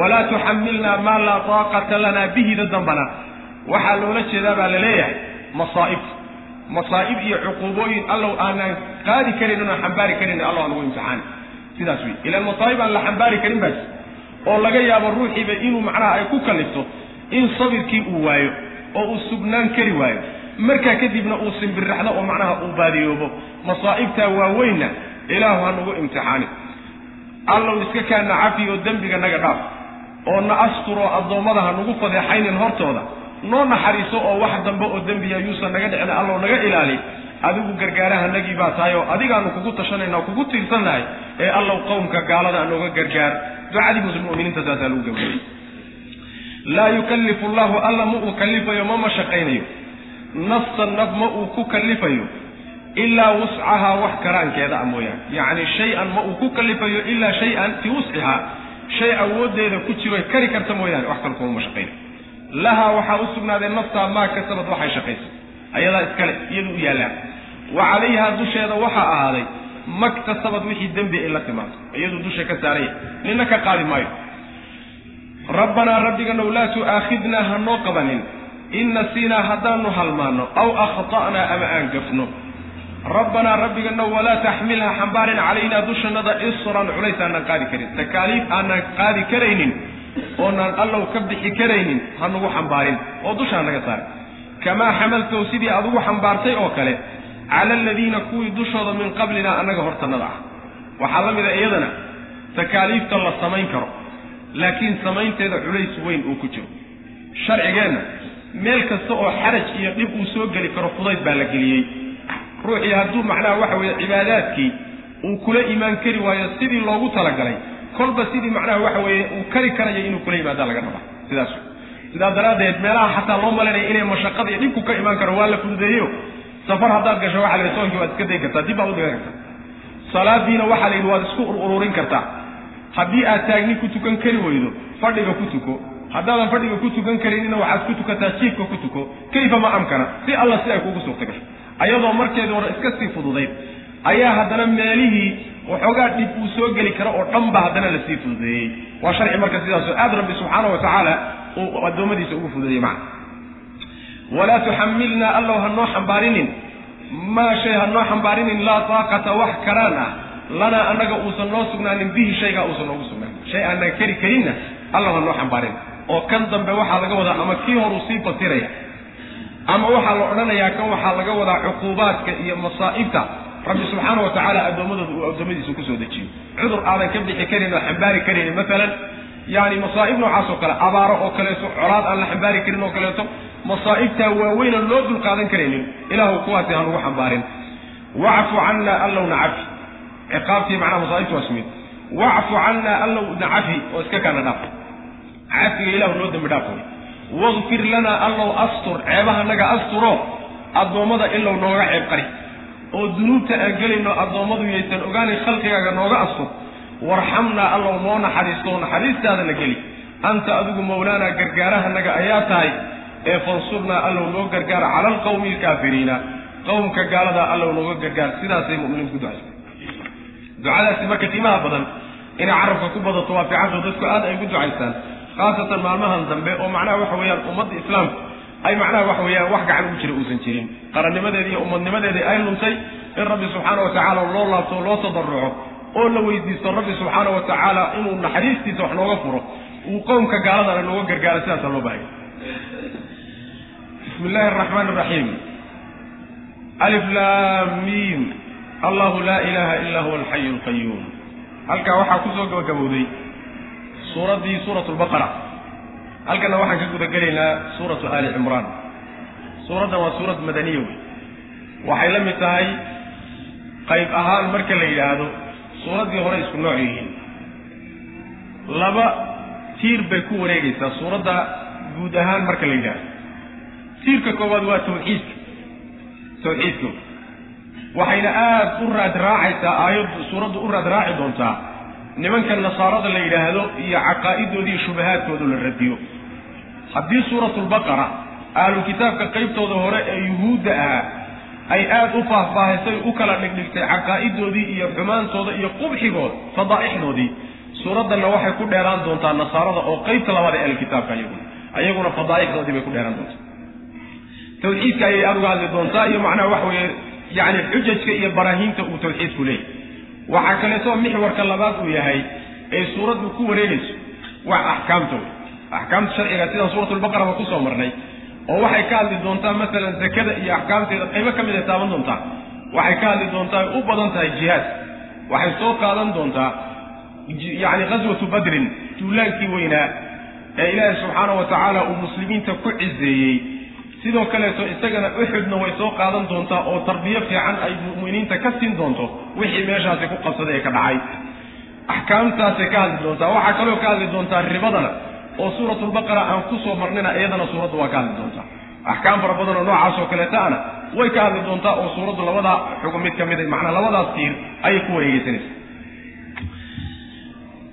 Walaa tuxamilnaa maa laa taaqata lana bihida dambana. Waxaa loola jeedaa baa la leeyahay masaa'ib. Masaa'ib iyo cuquubooyin allow aanan qaadi karin oonaan xambaari karin allah nagu imtixaani sidaas wey ilaan masaa'ib aan la xambaari karin baas. Oo laga yaabo ruuxiiba inuu macnaha ay ku kallifto in sabirkii uu waayo oo uu sugnaan kari waayo. Markaa kadibna uu simbirraxdo oo macnaha uu baadiyoobo. Masaa'ibtaa waaweynna ilaahu ha nagu imtixaani. Allow iska kaana cafi oo dembiga naga dhaaf. Oo na asturoo addoommada ha nagu fadeexaynin hortooda noo naxariiso oo wax dambe oo dembiya yuusan naga dhicin allow naga ilaali adigu gargaarahanagii baa tahay oo adigaanu kugu tashanayna o kugu tiirsannahay ee allow qowmka gaalada nooga gargaar ducadii mu'miniinta saasaa lagu gabayay laa yukallifu llahu alla ma uu kallifayo ma mashaqaynayo nafsan naf ma uu ku kallifayo ilaa wuscahaa wax karaankeeda a mooyaane. Yacni shay-an ma uu ku kallifayo ilaa shay-an fii wuscihaa shay awooddeeda ku jiro kari karta mooyaane wax kale kuma mashaqaynayo lahaa waxaa u sugnaaday naftaa maa kasabad waxay shaqaysay ayadaa iskale iyadu u yaallaan wa calayhaa dusheeda waxaa ahaaday maktasabad wixii dembi ay la timaado iyadu dusha ka saaraya nina ka qaadi maayo. Rabbanaa rabbiganow laa tu'aakhidnaa ha noo qabanin. In nasiinaa haddaanu halmaanno aw akhta'naa ama aan gafno rabbanaa rabbiganow walaa taxmil ha xambaarin calaynaa dushannada isran culays aanaan qaadi karin. Takaaliif aanaan qaadi karaynin oonaan allow ka bixi karaynin ha nagu xambaarin oo dushaa naga saarin kamaa xamaltow sidii aad ugu xambaartay oo kale cala aladiina kuwii dushooda min qablina annaga hortannada ah. Waxaa la mida iyadana takaaliifta la samayn karo laakiin samaynteeda culays weyn uu ku jiro. Sharcigeenna meel kasta oo xaraj iyo dhib uu soo geli karo fudayd baa la geliyey. Ruuxii hadduu macnaha waxa weeye cibaadaadkii uu kula imaan kari waayo sidii loogu talagalay kolba sidii macnaha waxa weeye uu kari karayo inuu kula yimaadaa laga rabaa. Sidaas. Sidaa daraaddeed meelaha xataa loo malanaya inay mashaqada iyo dhibku ka imaan karo waa la fududeeyo. Safar haddaad gasho waxa la soonkii waad iska dayi kartaa dib baad u dhigan kartaa. Salaadiina waxaa la yidhi waad isku ururin kartaa. Haddii aad taagni ku tukan kari weydo fadhiga ku tuko. Haddaadan fadhiga ku tukan karinina waxaad ku tukataa jiifka ku tuko. Kayfa ma amkana? Si alla si ay kugu suurta gasho ayadoo markeedii hore iska sii fududayd ayaa haddana meelihii waxoogaa dhib uu soo geli karo oo dhan ba haddana la sii fududeeyey. Waa sharci marka sidaasoo aad rabbi subxaana wa tacaala uu addoommadiisa ugu fududeeyey macna. Walaa tuxamilnaa allow ha noo xambaarinin. Maa shay ha noo xambaarinin laa taaqata wax karaan ah. Lanaa annaga uusan noo sugnaanin bihi shaygaa uusan noogu sugnaanin. Shay aanan keri karinna allow ha noo xambaarin oo kan dambe waxaa laga wadaa ama kii horuu sii fasiraya ama waxaa la odhanayaa kan waxaa laga wadaa cuquubaadka iyo masaa'ibta rabbi subxaana wa tacaala uu addoommadiisa ku soo dejiyo. cudur aadan ka bixi karin oo xambaari karaynin maalan yaani masaa'ib noocaas oo kale abaaro oo kaleeto colaad aan la xambaari karin oo kaleeto masaa'ibtaa waaweynan loo dul qaadan karaynin ilaahu kuwaasi ha nagu xambaarin. wacfu cannaa allowna cafi ciqaabtii macnaha masaa'ibta waa sumid wacfu cannaa allowna cafi oo iska kaana dhaaf. cafiga ilahu noo dembi dhaaf wey waqfir lanaa allow astur ceebahanaga asturo addoommada ilow nooga ceeb qari oo dunuubta aan gelayno addoommadu yaysan ogaanin khalqigaaga nooga astur warxamnaa allow noo naxariisto oo naxariistaadana geli. Anta adigu mawlaanaa gargaarahanaga ayaa tahay ee fansurnaa allow noo gargaara cala alqawmi alkaafiriina qowmka gaaladaa allow nooga gargaar sidaasay mu'miniintu ducaysa ducadaasi marka qiimaha badan inay carabka ku badato waa fiicanto dadku aad ay ugu ducaystaan khaasatan maalmahan dambe oo macnaha waxa weeyaan ummadda islaamku ay macnaha waxa weeyaan wax gacan ugu jira uusan jirin. Qarannimadeedii iyo ummadnimadeedii ay luntay in rabbi subxaana wa tacaala loo laabto loo tadarruco oo la weydiisto rabbi subxaana wa tacaala inuu naxariistiisa wax nooga furo. Uu qowmka gaaladana nooga gargaaro sidaasaa loo baahaya bismi illaahi araxmaan araxiim alif laam allahu laa ilaaha ilaa huwa alxayu alqayuum halkaa waxaa ku soo gabagabowday suuraddii suurat lbaqara halkana waxaan ka guda gelaynaa suuratu aali cimraan. Suuraddan waa suurad madaniya wey waxay la mid tahay qayb ahaan marka la yidhaahdo suuraddii hore isku nooc yihiin. Laba tiir bay ku wareegaysaa suuradda guud ahaan marka la yidhaahdo. Tiirka koowaad waa tawxiidka. Tawxiidka. Waxayna aada u raad raacaysaa aayaddu suuraddu u raad raaci doontaa. Nimanka nasaarada la yidhaahdo iyo caqaa'idoodii shubahaadkoodu la radiyo haddii suuratulbaqara ahlu kitaabka qaybtooda hore ee yuhuudda ahaa ay aada u faahfaahisay u kala dhigdhigtay caqaa'idoodii iyo xumaantooda iyo qubxigood fadaa'ixdoodii suuraddanna waxay ku dheeraan doontaa nasaarada oo qaybta labaad ee ahlukitaabka ayaguna. Ayaguna fadaa'ixdoodii bay ku dheeraan doontaa. Tawxiidka ayay aada uga hadli doontaa iyo macnaha waxa weeye yacni xujajka iyo baraahiinta uu tawxiidku leeyahy waxaa kaleeto mixwarka labaad uu yahay ee suuraddu ku wareegayso wax axkaamta wey axkaamta sharciga sidaan suuratulbaqaraba ku soo marnay oo waxay ka hadli doontaa masalan zakada iyo axkaamteeda qaybo ka mid ay taaban doontaa. Waxay ka hadli doontaa u badan tahay jihaad. Waxay soo qaadan doontaa yacni ghaswatu badrin duulaankii weynaa ee ilaahay subxaana wa tacaala uu muslimiinta ku cizeeyey. Sidoo kaleeto isagana uxudna way soo qaadan doontaa oo tarbiyo fiican ay mu'miniinta ka siin doonto wixii meeshaasi ku qabsaday ee ka dhacay. Axkaamtaasay ka hadli doontaa. Waxaa kaloo ka hadli doontaa ribadana oo suuratulbaqara aan ku soo marnina iyadana suuraddu waa ka hadli doontaa. Axkaam fara badan oo noocaas oo kaleeta ana way ka hadli doontaa oo suuraddu labadaa xugum mid ka mid macnaa labadaas tiir ayay ku wareegeysanaysa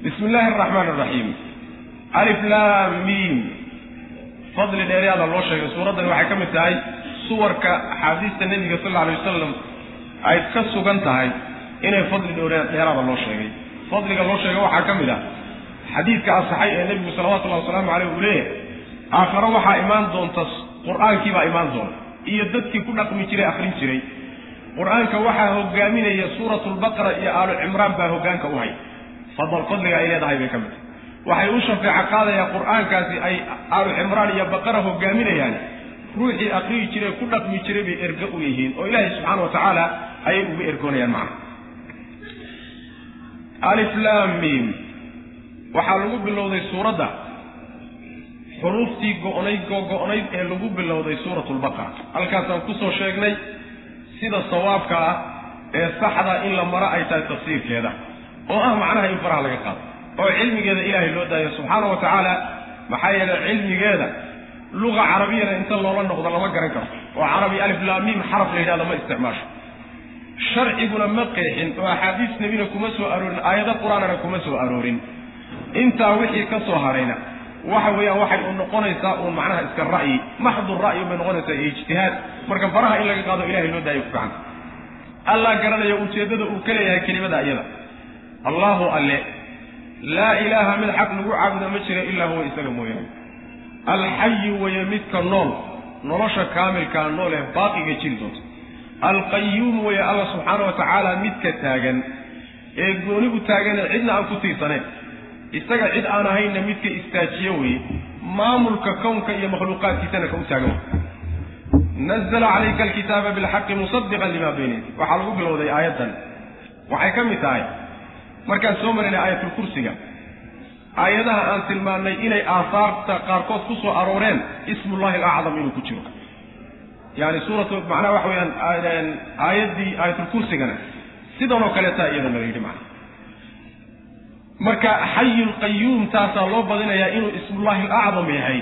bismi illaahi araxmaan araxiim alif laam miim. Fadli dheeryaada loo sheegay suuraddani waxay ka mid tahay suwarka axaadiista nebiga sal alla alay wasalam ay ka sugan tahay inay fadli dheeraada loo sheegay. Fadliga loo sheegay waxaa ka mid ah xadiidka asaxay ee nebigu salawatullahi wasalaamu caleyh uu leeyahay. Aakharo waxaa imaan doonta qur'aankiibaa imaan doona iyo dadkii ku dhaqmi jiray akrin jiray. Qur'aanka waxaa hogaaminaya suuratulbaqara iyo aalu cimraan baa hogaanka u hay fadl fadliga ay leedahay bay ka mid tahay. Waxay u shafeeco qaadayaa qur'aankaasi ay aalu cimraan iyo baqara hogaaminayaan ruuxii akriyi jiray ku dhaqmi jiray bay erga u yihiin oo ilaahay subxaana wa tacaala ayay uga ergoonayaan macna. Alif laam miim waxaa lagu bilowday suuradda. Xuruuftii go-nayd ee lagu bilowday suuratulbaqara halkaasaan ku soo sheegnay sida sawaabka ah ee saxda in la maro ay tahay tafsiirkeeda. Oo ah macnaha in faraha laga qaado oo cilmigeeda ilaahay loo daayo subxaana wa tacaala maxaa yeelay cilmigeeda luga carabiyana inta loola noqdo lama garan karo. Oo carabi alif laamiim xaraf la yidhahdo ma isticmaasho. Sharciguna ma qeexin oo axaadiis nebina kuma soo aroorin aayado qur'aanana kuma soo aroorin intaa wixii ka soo harayna waxa weeyaan waxay u noqonaysaa uun macnaha iska ra'yi maxdu ra'yi bay noqonaysaa iyo ijtihaad. Marka faraha in laga qaado ilahay loo daayo ku ficanta allah garanaya ujeeddada uu ka leeyahay kelimada iyada. Allahu alle laa ilaaha mid xaq lagu caabuda ma jira ilaa huwa isaga mooyaane. Alxayu weye midka nool nolosha kaamilkaa nool ee baaqiga jiri doonta. Alqayuum weye alla subxaana wa tacaala midka taagan ee gooni u taagane cidna aan ku tiirsaneyn isaga cid aan ahaynna midka istaajiye weye maamulka kownka iyo makhluuqaadkiisana ka u taagan nazla calayka alkitaaba bilxaqi musadiqan lima bayna yadi waxaa lagu bilowday aayaddan. Waxay ka mid tahay markaan soo marinay aayatulkursiga aayadaha aan tilmaannay inay aahaarta qaarkood ku soo arooreen ismullahi alacdam inuu ku jiro. Yani suuratu macnaha waxa weyaan aayaddii aayatulkursigana sidanoo kaleetaa iyadana la yidhi macna marka xayulqayuum taasaa loo badinayaa inuu ismullahi alacdam yahay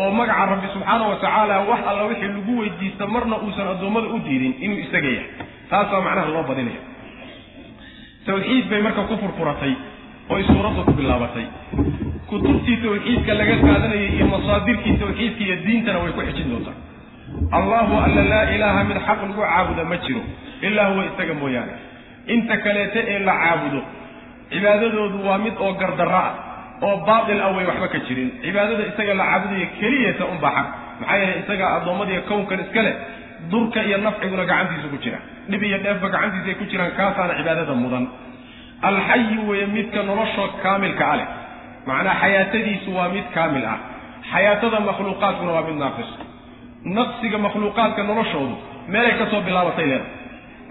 oo magaca rabbi subxaana wa tacaala wax alla wixii lagu weydiista marna uusan addoommada u diidin inuu isaga yahay. Taasaa macnaha loo badinaya. Tawxiid bay marka ku furfuratay oy suuraddu ku bilaabatay. Kutubtii tawxiidka laga qaadanayay iyo masaadirkii tawxiidka iyo diintana way ku xijin doontaa. Allahu alla laa ilaaha mid xaq lagu caabuda ma jiro ilaa huwa isaga mooyaane. Inta kaleete ee la caabudo cibaadadoodu waa mid oo gardarra ah oo baatil ah way waxba ka jirin. Cibaadada isaga la caabudayo keliyata unbaa xaq. Maxaa yeelay isagaa addoommadiiyo kownkan iska leh durka iyo nafciguna gacantiisa ku jira. Dhib iyo dheefba gacantiisa ay ku jiraan kaasaana cibaadada mudan. Alxayu weeye midka nolosha kaamilka a leh. Macnaa xayaatadiisu waa mid kaamil ah. Xayaatada makhluuqaadkuna waa mid naaqis. Naqsiga makhluuqaadka noloshoodu meelay ka soo bilaabatay leedahay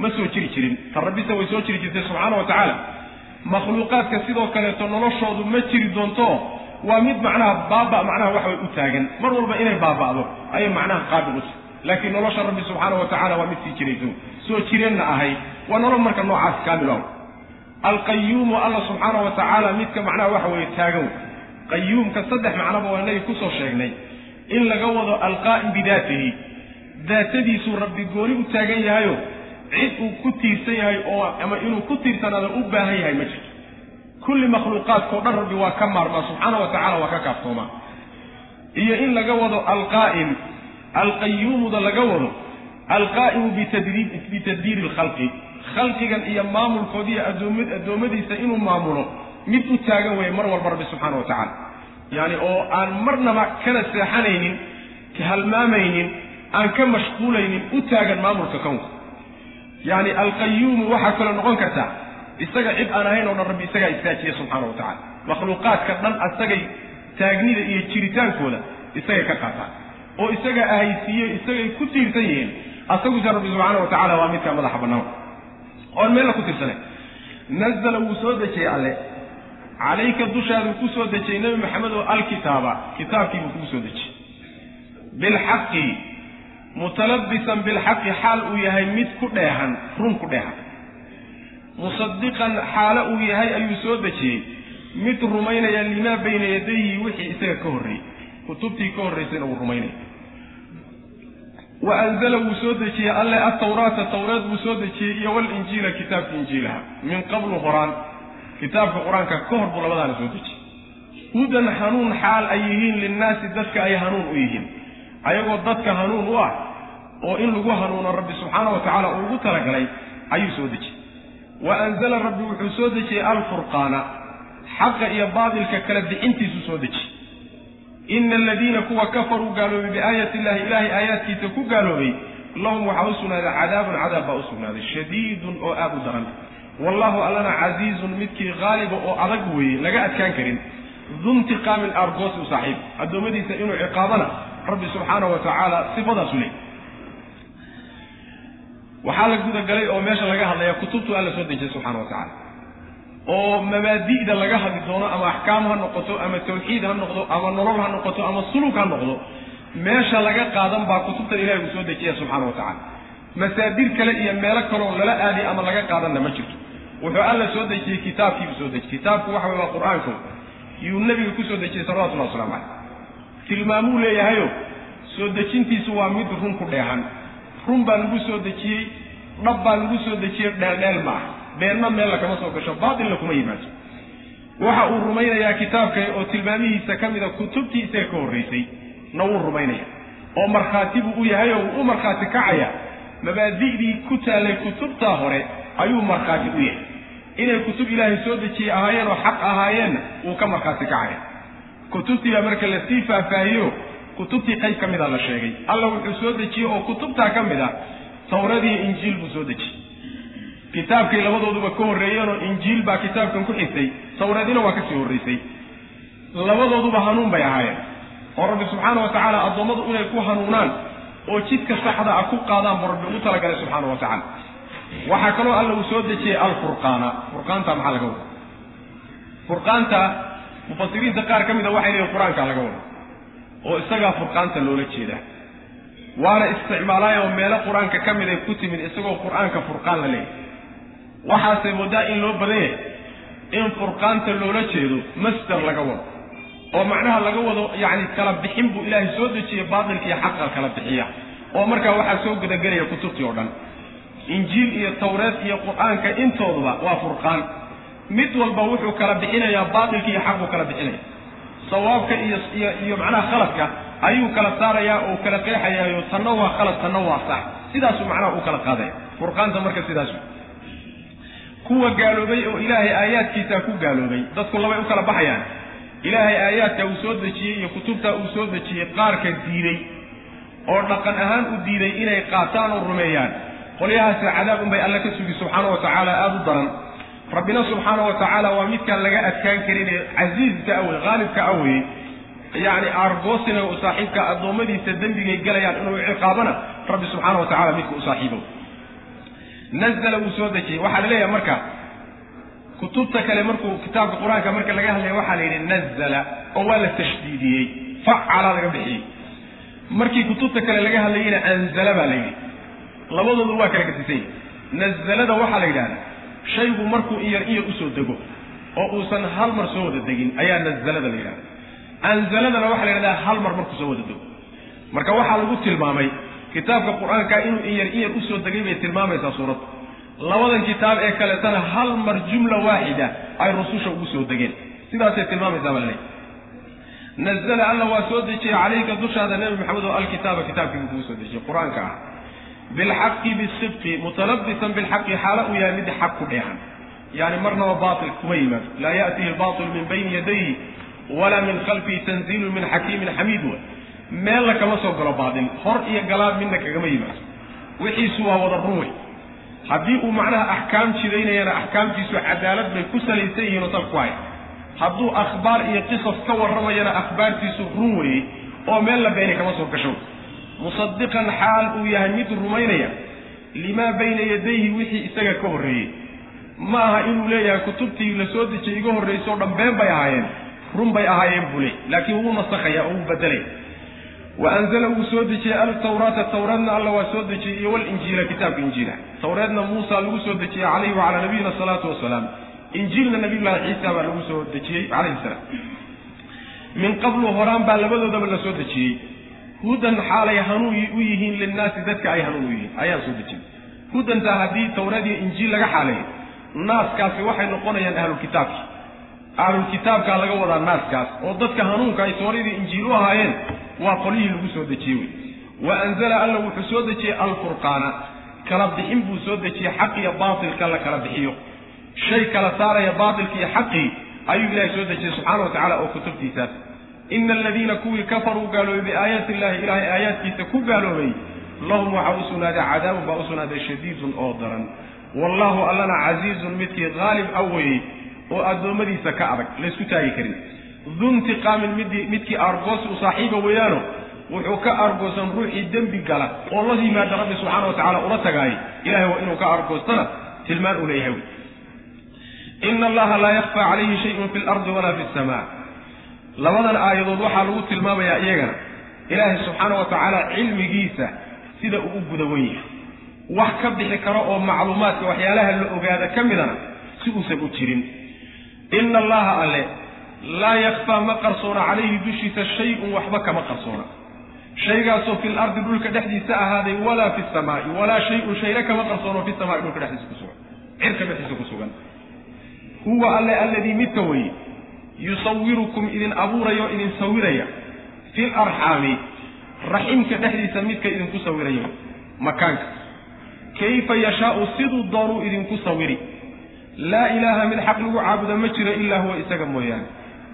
ma soo jiri jirin. Ta rabbise way soo jiri jirtay subxaana wa tacaala makhluuqaadka sidoo kaleeto noloshoodu ma jiri doonto waa mid macnaha baaba macnaha wax way u taagan. Mar walba inay baaba'do ayay macnaha qaabil u tahay. Laakiin nolosha rabbi subxaana wa tacala waa mid sii jirayso. Soo jireenna ahay waa nolol marka noocaas kaamil ah alqayuumu alla subxaana wa tacaala midka macnaha waxa weeye taagan qayuumka saddex macnoba waa inagii ku soo sheegnay. In laga wado alqaa'im bidaatihi daatadiisuu rabbi gooni u taagan yahayo cid uu ku tiirsan yahay oo ama inuu ku tiirsanaado u baahan yahay ma jirto. Kulli makhluuqaadkao dhan rabbi waa ka maarmaa subxaana wa tacala waa ka kaaftoomaa iyo in laga wado alqaa'im alqayuumuda laga wado alqaa'imu bitadbiiri alkhalqi. Khalqigan iyo maamulkoodi iyo addoommadiisa inuu maamulo mid u taagan weeye mar walba rabbi subxaana wa tacaala. Yacani oo aan marnaba kana seexanaynin halmaamaynin aan ka mashquulaynin u taagan maamulka kownka yacni alqayuumu waxaa kaloo noqon kartaa isaga cid aan ahayn oo dhan rabbi isagaa istaajiya subxaana wa tacala makhluuqaadka dhan asagay taagnida iyo jiritaankooda isagay ka qaataan oo isaga ahaysiiye isagay ku tiirsan yihiin asaguse rabbi subxaana wa tacala waa midkaa madaxa bannaan. Oon meella ku tiirsanay. Nazala wuu soo dejiyey alle. Calayka dushaaduu ku soo dejiyey nebi maxamed oo alkitaaba kitaabkiibuu kugu soo dejiyey bilxaqi mutalabisan bilxaqi xaal uu yahay mid ku dheehan run ku dheehan. Musadiqan xaalo uu yahay ayuu soo dejiyey. Mid rumaynaya limaa bayna yadayhi wixii isaga ka horreeyey kutubtii ka horraysayna wuu rumaynaya. Wa anzala wuu soo dejiyey alle atawraata tawreed wuu soo dejiyey iyo walinjiila kitaabka injiilaha. Min qablu horaan kitaabka qur'aanka ka hor buu labadaana soo dejiyey. Hudan hanuun xaal ay yihiin linnaasi dadka ay hanuun u yihiin. Ayagoo dadka hanuun u ah oo in lagu hanuuno rabbi subxaana wa tacaala uu ugu talagalay ayuu soo dejiyey. Wa anzala rabbi wuxuu soo dejiyey alfurqaana xaqa iyo baatilka kala bixintiisuu soo dejiyey. Ina aladiina kuwa kafaruu gaaloobay biaayati illahi ilaahay aayaadkiisa ku gaaloobay lahum waxaa u sugnaaday cadaabun cadaab baa u sugnaaday shadiidun oo aad u daran. Wallahu allana casiizun midkii haaliba oo adag weeye laga adkaan karin. Duntiqaamin aargoosi u saaxiib. Addoommadiisa inuu ciqaabana rabbi subxaana wa tacaala sifadaasu leey waxaa la gudagalay oo meesha laga hadlaya kutubtu alla soo dejiyay subxana wa tacaala. Oo mabaadi'da laga hadli doono ama axkaam ha noqoto ama tawxiid ha noqdo ama nolol ha noqoto ama suluk ha noqdo meesha laga qaadan baa kutubtan ilahi uu soo dejiya wa tacaala. Masaadir kale iyo meelo kaloo lala aadi ama laga qaadanna ma jirto. Wuxuu alla soo dejiyey kitaabkiibuu soo dejiyey kitaabku waxa waa qur'aanku. Yuu nabiga ku soo dejiyey salawatullahi waslamu caleyh tilmaamuu leeyahayo soo dejintiisu waa mid run ku dheehan run baa lagu soo dejiyey dhab baa lagu soo dejiyey dheeldheel ma ah beenna meel lakama soo gasho baatilna kuma yimaado. Waxa uu rumaynayaa kitaabka oo tilmaamihiisa ka mida kutubtii isaga ka horraysay na wuu rumaynaya. Oo markhaati buu u yahay oo wuu u markhaati kacaya mabaadi'dii ku taallay kutubtaa hore ayuu markhaati u yahay. Inay kutub ilaahay soo dejiyey ahaayeen oo xaq ahaayeenna wuu ka markhaati kacaya. Kutubtii baa marka la sii faahfaahiyo kutubtii qayb ka mida la sheegay. Alla wuxuu soo dejiyey oo kutubtaa ka mid a tawradiyo injiil buu soo dejiyey. Kitaabkay labadooduba ka horreeyeenoo injiil baa kitaabkan ku xigtay tawreedina waa ka sii horraysay labadooduba hanuun bay ahaayeen. Oo rabbi subxaana wa tacaala addoommadu inay ku hanuunaan oo jidka saxda ah ku qaadaan buu rabbi ugu talagalay subxaana wa waxaa kaloo alla uu soo dejiyey alfurqaana. Furqaanta maxaa laga wada furqaanta mufasiriinta qaar ka mida waxay leeyihiin qur'aankaa laga wada oo isagaa furqaanta loola jeedaa waana isticmaalaayoo meelo qur'aanka ka mid ay ku timid isagoo qur'aanka furqaan la leeyahy waxaase moodaa in loo badan yahay in furqaanta loola jeedo masder laga wado oo macnaha laga wado yacni kala bixin buu ilaahay soo dejiyey baatilkiiyo xaqa kala bixiya. Oo markaa waxaa soo gudagelaya kutubtii oo dhan. Injiil iyo tawreed iyo qur'aanka intooduba waa furqaan. Mid walba wuxuu kala bixinayaa baatilki iyo xaquu kala bixinaya sawaabka iyo iyo macnaha khaladka ayuu kala saarayaa oo kala qeexayaayo tanna waa khalad tanna waa sax sidaasuu macnaha u kala qaadaya furqaanta marka sidaas kuwa gaaloobay oo ilaahay aayaadkiisaa ku gaaloobay dadku labay u kala baxayaan. Ilaahay aayaadka uu soo dejiyey iyo kutubta uu soo dejiyey qaarka diiday oo dhaqan ahaan u diiday inay qaataan oo rumeeyaan. Qolyahaasi cadaab unbay alle ka sugi subxaana wa tacaala aada u daran rabbina subxaana wa tacaala waa midkaan laga adkaan karin ee casiizka awey haalibka aweye yacni aargoosina u saaxiibka addoommadiisa dembigay galayaan inuu ciqaabana rabbi subxaana wa tacala midka u saaxiibo. Nazala wuu soo dejiyey. Waxaa la leeyahay marka kutubta kale markuu kitaabka qur'aanka marka laga hadlaya waxaa la yidhi nazala oo waa la tashdiidiyey. Facala laga bixiyey. Markii kutubta kale laga hadlayeyna anzala baa la yidhi. Labadoodu waa kala gadisay nazalada waxaa la yidhahdaa shaygu markuu iyar iyar u soo dego oo uusan hal mar soo wada degin ayaa nazalada la yidhahda anzaladana waxaa la yidhahdaa hal mar markuu soo wada dego. Marka waxaa lagu tilmaamay kitaabka qur'aanka inuu iyar iyar u soo degay bay tilmaamaysaa suuraddu labadan kitaab ee kaleetana hal mar jumla waaxida ay rususha ugu soo degeen. Sidaasay tilmaamaysaa baa laleeyahy nazala alla waa soo dejiyey calayka dushaada nebi maxamed oo alkitaaba kitaabkii buu kugu soo dejiyey qur'aanka ah bilxaqi bisidqi mutalabisan bilxaqi xaalo uu yahay mid xaq ku dheehan yani marnaba baatil kuma yimaado laa ya'tihi albaatil min bayni yadayhi walaa min khalfihi tanziilu min xakiimin xamiid wa meella kama soo galo baatil hor iyo galaad midna kagama yimaado wixiisu waa wada run wey haddii uu macnaha axkaam jidaynayana axkaamtiisu cadaalad bay ku salaysan yihiin oo ku haya hadduu akhbaar iyo qisas ka warramayana akhbaartiisu run weeyey oo meel la beenay kama soo gasho musadiqan xaal uu yahay mid rumaynaya limaa bayna yadayhi wixii isaga ka horreeyey. Ma aha inuu leeyahay kutubtii la soo dejiyey iga horraysoo dhan been bay ahaayeen run bay ahaayeen bule laakiin wuu nasakhaya oo wuu bedelay wa anzala wuu soo dejiyey altawraata tawreedna alla waa soo dejiyey iyo walinjiila kitaabka injiila. Tawreedna muusa lagu soo dejiyey calayhi wacalaa nabiyina asalaatu wasalaam injiilna nabiyullaahi ciisa baa lagu soo dejiyey calayhi salaam. Min qablu horaan baa labadoodaba la soo dejiyey hudan xaalay hanuun u yihiin linnaasi dadka ay hanuun u yihiin. Ayaan soo dejiyey hudantaa haddii tawreed iyo injiil laga xaaleeyo naaskaasi waxay noqonayaan ahlulkitaabki ahlulkitaabkaa laga wadaa naaskaas oo dadka hanuunka ay tawreedii injiil u ahaayeen waa qolyihii lagu soo dejiyey wey. Wa anzala alla wuxuu soo dejiyey alfurqaana. Kala bixin buu soo dejiyey xaq iyo baatilka la kala bixiyo. Shay kala saaraya baatilka iyo xaqii ayuu ilaahay soo dejiyey subxaana wa tacala oo kutubtiisaas ina aladiina kuwii kafaruu gaaloobay biaayaati illahi ilaahay aayaadkiisa ku gaaloobay lahum waxaa u sugnaaday cadaabun baa u sugnaaday shadiidun oo daran wallahu allana casiizun midkii haalib a weeyey oo addoommadiisa ka adag laysku taagi karin duntiqaamin midii midkii aargoosi u saaxiiba weeyaano wuxuu ka aargoosan ruuxii dembi gala oo la yimaada rabbi subxaana wa tacala ula tagaayay ilahay waa inuu ka aargoostana tilmaan uu leeyahay ina allaha laa yakfaa calayhi shayun fi lardi walaa fi samaa labadan aayadood waxaa lagu tilmaamayaa iyagana ilaahay subxaana wa tacaala cilmigiisa sida uu u guda wen yahay. Wax ka bixi karo oo macluumaadka waxyaalaha la ogaada ka midana si uusan u jirin. Ina allaha alle laa yakfaa ma qarsoona calayhi dushiisa shay-un waxba kama qarsoona. Shaygaasoo fi lardi dhulka dhexdiisa ahaaday walaa fi samaa'i walaa shay-un shayna kama qarsoono fi samaai dhulka dhexdiisa ku sugan. Cirka dhexdiisa ku sugan. Huwa alle alladii midka weye yusawirukum idin abuuraya oo idin sawiraya. Fil arxaami raximka dhexdiisa midka idinku sawiraya makaanka. Kayfa yashaau siduu doonuu idinku sawiri. Laa ilaaha mid xaq lagu caabuda ma jiro ilaa huwa isaga mooyaane.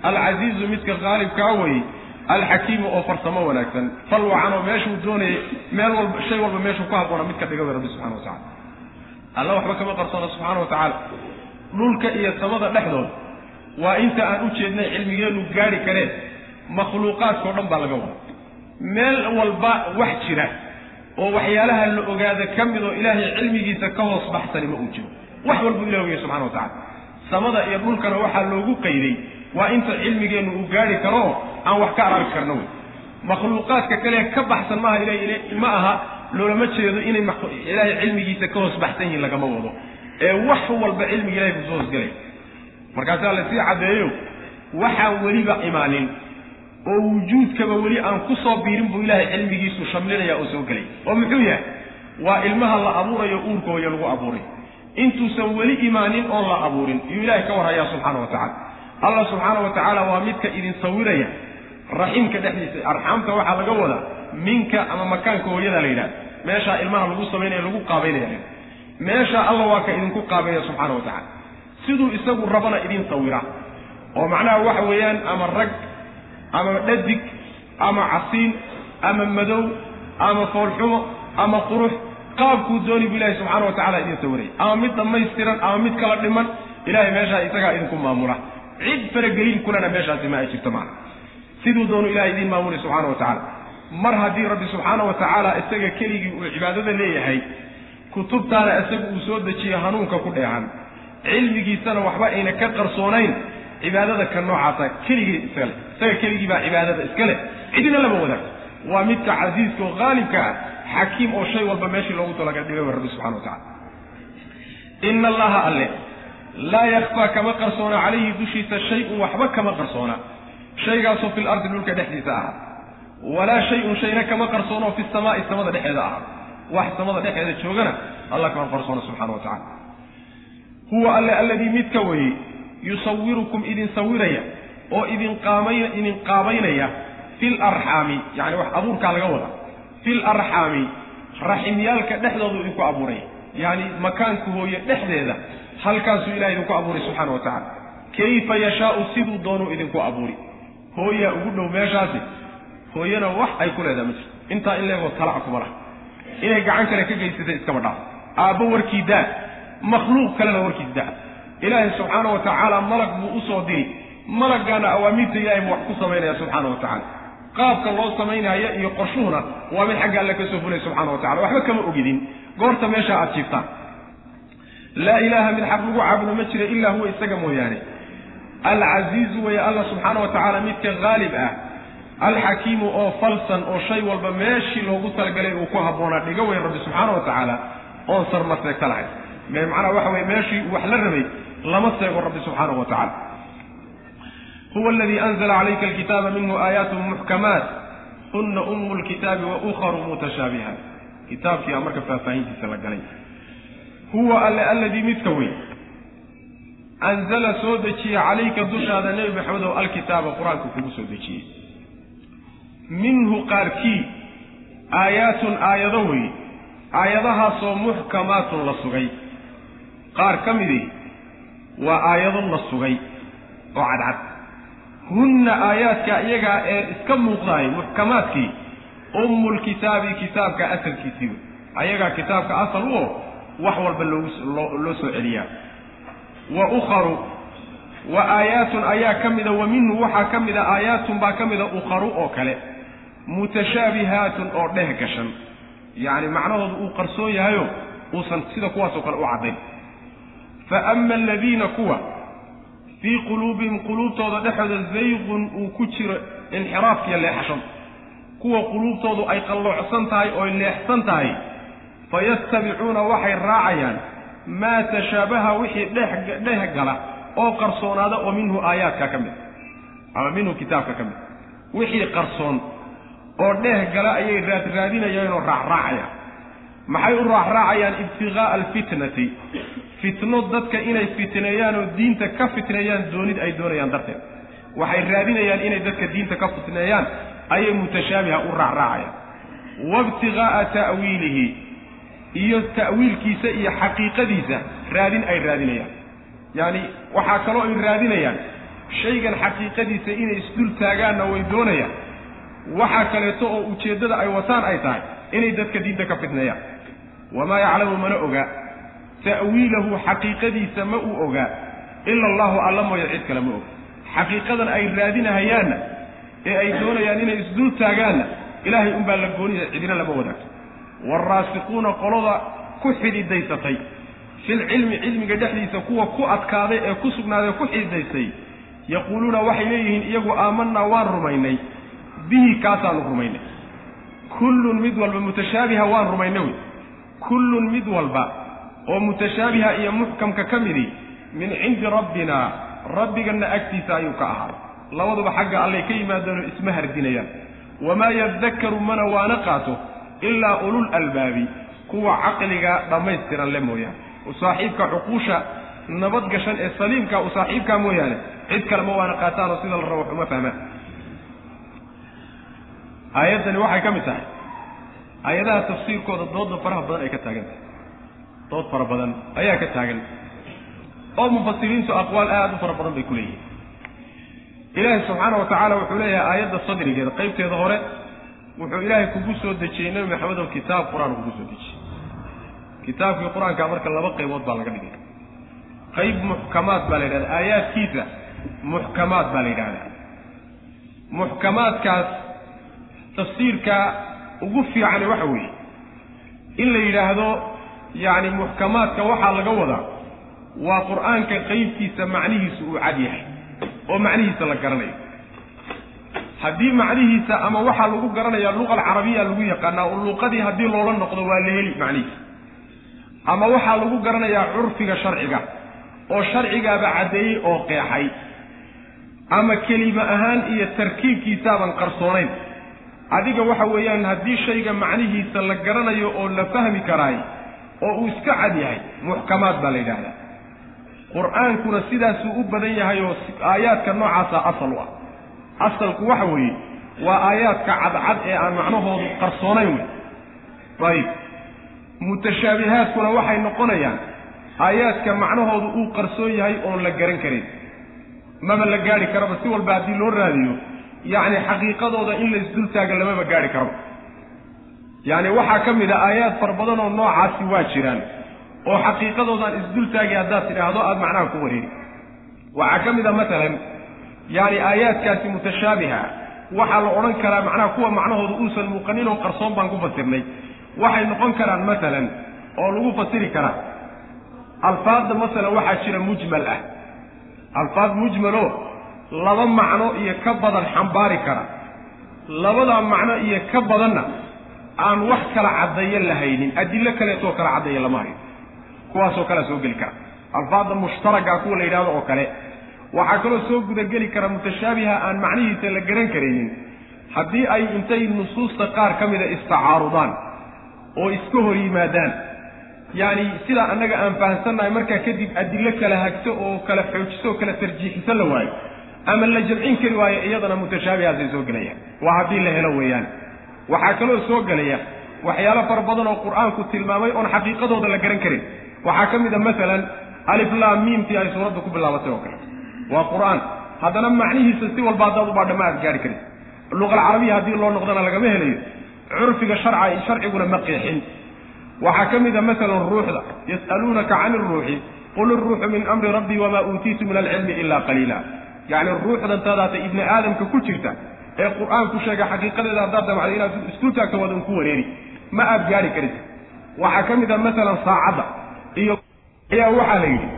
Alcasiizu midka qaalibkaa weye alxakiimu oo farsamo wanaagsan. Fal wacanoo meeshuu doonayay meel walba shay walba meeshuu ku habboona mid ka dhiga wey rabbi subxana wa tacala alla waxba kama qarsoona subxaana wa tacaala. Dhulka iyo samada dhexdooda waa inta aan u jeednay cilmigeennu gaadhi kareen makhluuqaadkao dhan baa laga wada meel walba wax jira oo waxyaalaha la ogaada ka mid oo ilaahay cilmigiisa ka hoos baxsani ma uu jiro. Wax walbuu ilah ogaya subxana wa tacala samada iyo dhulkana waxaa loogu qayday waa inta cilmigeennu uu gaadhi karo aan wax ka ararki karno wey. Makhluuqaadka kale ka baxsan maaha ma aha loolama jeedo inay ilaahay cilmigiisa ka hoos baxsan yihiin lagama wado. Ee wax walba cilmiga ilahay ku soo hoosgelay markaasaa la sii caddeeyo waxaan weliba imaanin oo wujuudkaba weli aan ku soo biirin buu ilaahay cilmigiisu shamlinaya oo soo gelay. Oo muxuu yahay? Waa ilmaha la abuurayo uurkooya lagu abuuray. Intuusan weli imaanin oon la abuurin iyuu ilaahay ka warhayaa subxaana wa tacala allah subxaana wa tacaala waa midka idin sawiraya raximka dhexdiisa arxaamta waxaa laga wadaa minka ama makaanka hooyada la yidhahda meeshaa ilmaha lagu samaynaya lagu qaabaynaya. Meeshaa alla waa ka idinku qaabeeya subxaana wa tacala siduu isagu rabana idin sawira. oo macnaha waxa weeyaan ama rag ama dhadig ama casiin ama madow ama foolxumo ama qurux qaabkuu dooni bu ilahi subxaana wa tacala idin sawiray. Ama mid dhammaystiran ama mid kala dhiman ilahay meeshaa isagaa idinku maamula. Cid faragelin kulana meeshaasi ma ay jirto macna siduu doonu ilahay idiin maamulay subxaana wa tacaala. Mar haddii rabbi subxaana wa tacaala isaga keligii uu cibaadada leeyahay kutubtaana isaga uu soo dejiyo hanuunka ku dheehan cilmigiisana waxba ayna ka qarsoonayn cibaadada ka noocaasa keligii iskale isaga keligii baa cibaadada iska leh. Cidina lama wadaag waa midka casiiska oo qaalibka ah xakiim oo shay walba meeshii loogu talaga dhigay wa rabbi subxana wa tacala ina allaha alle laa yakfaa kama qarsoona calayhi dushiisa shay-un waxba kama qarsoona. Shaygaasoo fil ardi dhulka dhexdiisa ahaa walaa shay-un shayna kama qarsoono fi samaa'i samada dhexeeda ahaa wax samada dhexeeda joogana allah kama qarsoona subxana wa tacala huwa alle alladii midka weeye yusawirukum idin sawiraya oo idin qaamay idin qaabaynaya fil arxaami yacani wax abuurkaa laga wada fil arxaami raximyaalka dhexdoodu idinku abuuraya yacni makaanku hooye dhexdeeda halkaasuu ilahay idinku abuuray subxaana wa tacaala. Kayfa yashaau siduu doonuu idinku abuuri? Hooyaa ugu dhow meeshaasi hooyana wax ay ku leedaha ma jirto. Intaa in leegoo talac kuma laha inay gacan kale ka geysatay iskaba dhaaf aabbo warkii daa makhluuq kalena warkiis daa ilaahay subxaana wa tacaala malag buu u soo diri. Malaggaana awaamiirta ilahay buu wax ku samaynaya subxaana wa tacaala qaabka loo samaynaayo iyo qorshuhuna waa mid xagga alle ka soo fulay subxana wa tacala waxba kama ogidin. Goorta meesha aad jiiftaan laa ilaaha mid xaq lagu caabudo ma jira ilaa huwa isaga mooyaane. Alcasiizu weeye alla subxaana wa tacaala midka haalib ah. Alxakiimu oo falsan oo shay walba meeshii loogu talagalay uu ku habboonaa dhiga weyn rabbi subxaana wa tacaala oon sarma seegta lahayn macnaa waxa weye meeshii wax la rabay lama seego rabbi subxaanahu wa tacala huwa aladii anzla calayka alkitaaba minhu aayaatun muxkamaat huna umu lkitaabi wa ukharu mutashaabihaat kitaabkiia marka faahfaahintiisa la galay huwa alle alladii midka weyn anzala soo dejiye calayka dushaada nebi maxamedow alkitaaba qur'aanka kugu soo dejiyey minhu qaarkii aayaatun aayado wey aayadahaasoo muxkamaatun la sugay qaar ka midii waa aayado la sugay oo cadcad. Hunna aayaadka iyagaa ee iska muuqdaay muxkamaadkii ummulkitaabi kitaabka asalkiisii ayagaa kitaabka asal u oo wax walba loogu loo soo celiyaa. Wa ukharu wa aayaatun ayaa ka mida wa minhu waxaa ka mida aayaatun baa ka mida ukharu oo kale. Mutashaabihaatun oo dheh gashan. Yacni macnahoodu uu qarsoon yahayo uusan sida kuwaasoo kale u caddayn fa ama aladiina kuwa fii quluubihim quluubtooda dhexooda zayqun uu ku jiro inxiraafkiiyo leexashada kuwa quluubtoodu ay qalloocsan tahay ooy leexsan tahay fayattabicuuna waxay raacayaan maa tashaabaha wixii dheh gala oo qarsoonaada oo minhu aayaadka ka mid ama minhu kitaabka ka mid. Wixii qarsoon oo dheh gala ayay raadraadinayaanoo raacraacayaan maxay u raacraacayaan ibtiqaa'a alfitnati? Fitno dadka inay fitneeyaan oo diinta ka fitneeyaan doonid ay doonayaan darteed. Waxay raadinayaan inay dadka diinta ka fitneeyaan ayay mutashaabiha u raacraacayaan waibtiqaa'a ta'wiilihi iyo ta'wiilkiisa iyo xaqiiqadiisa raadin ay raadinayaan. Yacani waxaa kaloo ay raadinayaan shaygan xaqiiqadiisa inay isdul taagaanna way doonayaan. Waxaa kaleeto oo ujeeddada ay wataan ay tahay inay dadka diinta ka fitneeyaan wamaa yaclamu mana ogaa ta'wiilahu xaqiiqadiisa ma uu ogaa ila allahu alla mooya cid kale ma og xaqiiqadan ay raadinahayaanna ee ay doonayaan inay isdul taagaanna ilaahay unbaa la gooniya cidina lama wadaagto waalraasiquuna qolada ku xididaysatay filcilmi cilmiga dhexdiisa kuwa ku adkaaday ee ku sugnaaday ku xididaystay yaquuluuna waxay leeyihiin iyagu aamanaa waan rumaynay bihi kaasaanu rumaynay kullun mid walba mutashaabiha waan rumaynay wey kullun mid walba oo mutashaabiha iyo muxkamka ka midi min cindi rabbina rabbiganna agtiisa ayuu ka ahaaday labaduba xagga allay ka yimaadaanoo isma hardinayaan. Wamaa yadakkaru mana waana qaato ilaa ulul albaabi kuwa caqliga dhammaystiran le mooyaane. Saaxiibka cuquusha nabadgashan ee saliimka u saaxiibkaa mooyaane cid kale ma waana qaataanoo sida la rabo wax uma fahmaan. Aayaddani waxay ka mid tahay aayadaha tafsiirkooda dooda faraha badan ay ka taagan tahay. Dood fara badan ayaa ka taagan. Oo mufasiriintu aqwaal aad u fara badan bay ku leeyihiin. Ilaahay subxaana wa tacaala wuxuu leeyahay aayadda sadrigeeda qaybteeda hore wuxuu ilaahay kugu soo dejiyey nebi maxamedow kitaab qur'aan kugu soo dejiyey. Kitaabkii qur'aanka marka laba qaybood baa laga dhigay. Qayb muxkamaad baa la yidhahda aayaadkiisa muxkamaad baa la yidhahdaa. Muxkamaadkaas tafsiirka ugu fiicani waxa weeye in la yidhaahdo yacni muxkamaadka waxaa laga wadaa waa qur'aanka qeybtiisa macnihiisu uu cad yahay oo macnihiisa la garanayo. Haddii macnihiisa ama waxaa lagu garanaya luqa alcarabiya lagu yaqaanaa oo luqadii haddii loola noqdo waa la heli macnihiisa. Ama waxaa lagu garanayaa curfiga sharciga oo sharcigaaba caddeeyey oo qeexay. Ama kelime ahaan iyo tarkiibkiisaaban qarsoonayn adiga waxa weeyaan haddii shayga macnihiisa la garanayo oo la fahmi karaay oo uu iska cad yahay muxkamaad baa la yidhaahdaa. Qur'aankuna sidaasuu u badan yahay oo aayaadka noocaasa asal u ah. Asalku waxa weeye waa aayaadka cadcad ee aan macnahoodu qarsoonayn wey ayib. Mutashaabihaadkuna waxay noqonayaan aayaadka macnahoodu uu qarsoon yahay oon la garan karin. Maba la gaari karaba si walba haddii loo raadiyo yacni xaqiiqadooda in la isdultaaga lamaba gaari karaba yacni waxaa ka mid a aayaad fara badan oo noocaasi waa jiraan oo xaqiiqadoodaan isdultaagi haddaad tidhaahdo aada macnaha ku wareeri waxaa ka mid a matalan yacni aayaadkaasi mutashaabiha waxaa la odhan karaa macnaha kuwa macnahooda uusan muuqanin oo qarsoon baan ku fasirnay. Waxay noqon karaan masalan oo lagu fasiri karaa alfaadda masalan waxaa jira mujmal ah. Alfaad mujmaloo laba macno iyo ka badan xambaari kara. Labadaa macno iyo ka badanna aan wax kala caddeeyo lahaynin adillo kaleetoo kala caddeeya lama hayo. Kuwaasoo kalea soo geli kara. Alfaadda mushtaraga kuwa la yidhahdo oo kale waxaa kaloo soo gudageli kara mutashaabiha aan macnihiisa la garan karaynin. Haddii ay intay nusuusta qaar ka mida istacaarudaan oo iska hor yimaadaan yacni sidaa annaga aan fahamsannahay markaa kadib adillo kala hagto oo kala xoojiso oo kala tarjiixiso la waayo ama la jamcin kari waayo iyadana mutashaabihaasay soo gelayaan. Waa haddii la helo weeyaan. Waxaa kaloo soo gelaya waxyaalo fara badan oo qur'aanku tilmaamay oon xaqiiqadooda la garan karin. Waxaa ka mid a masalan aliflaam miimtii ay suuradda ku bilaabatay oo kale. Waa qur'aan. Haddana macnihiisa si walba haddaad u baadha ma aad gaari karin. Luqalcarabiya haddii loo noqdana lagama helayo. Curfiga sharca sharciguna ma qeexin. Waxaa ka mid a masalan ruuxda. Yas'aluunaka cani iruuxi qul iruuxu min amri rabbii wamaa uutiitu min alcilmi ilaa qaliila yacni ruuxdantadaata ibni aadamka ku jirta ee qur'aanku sheega xaqiiqadeeda haddaad damacdo inaad isku taagto wadan ku wareeri. Ma aad gaari karid waxaa ka mid a masalan saacadda iyo ayaa waxaa la yidhi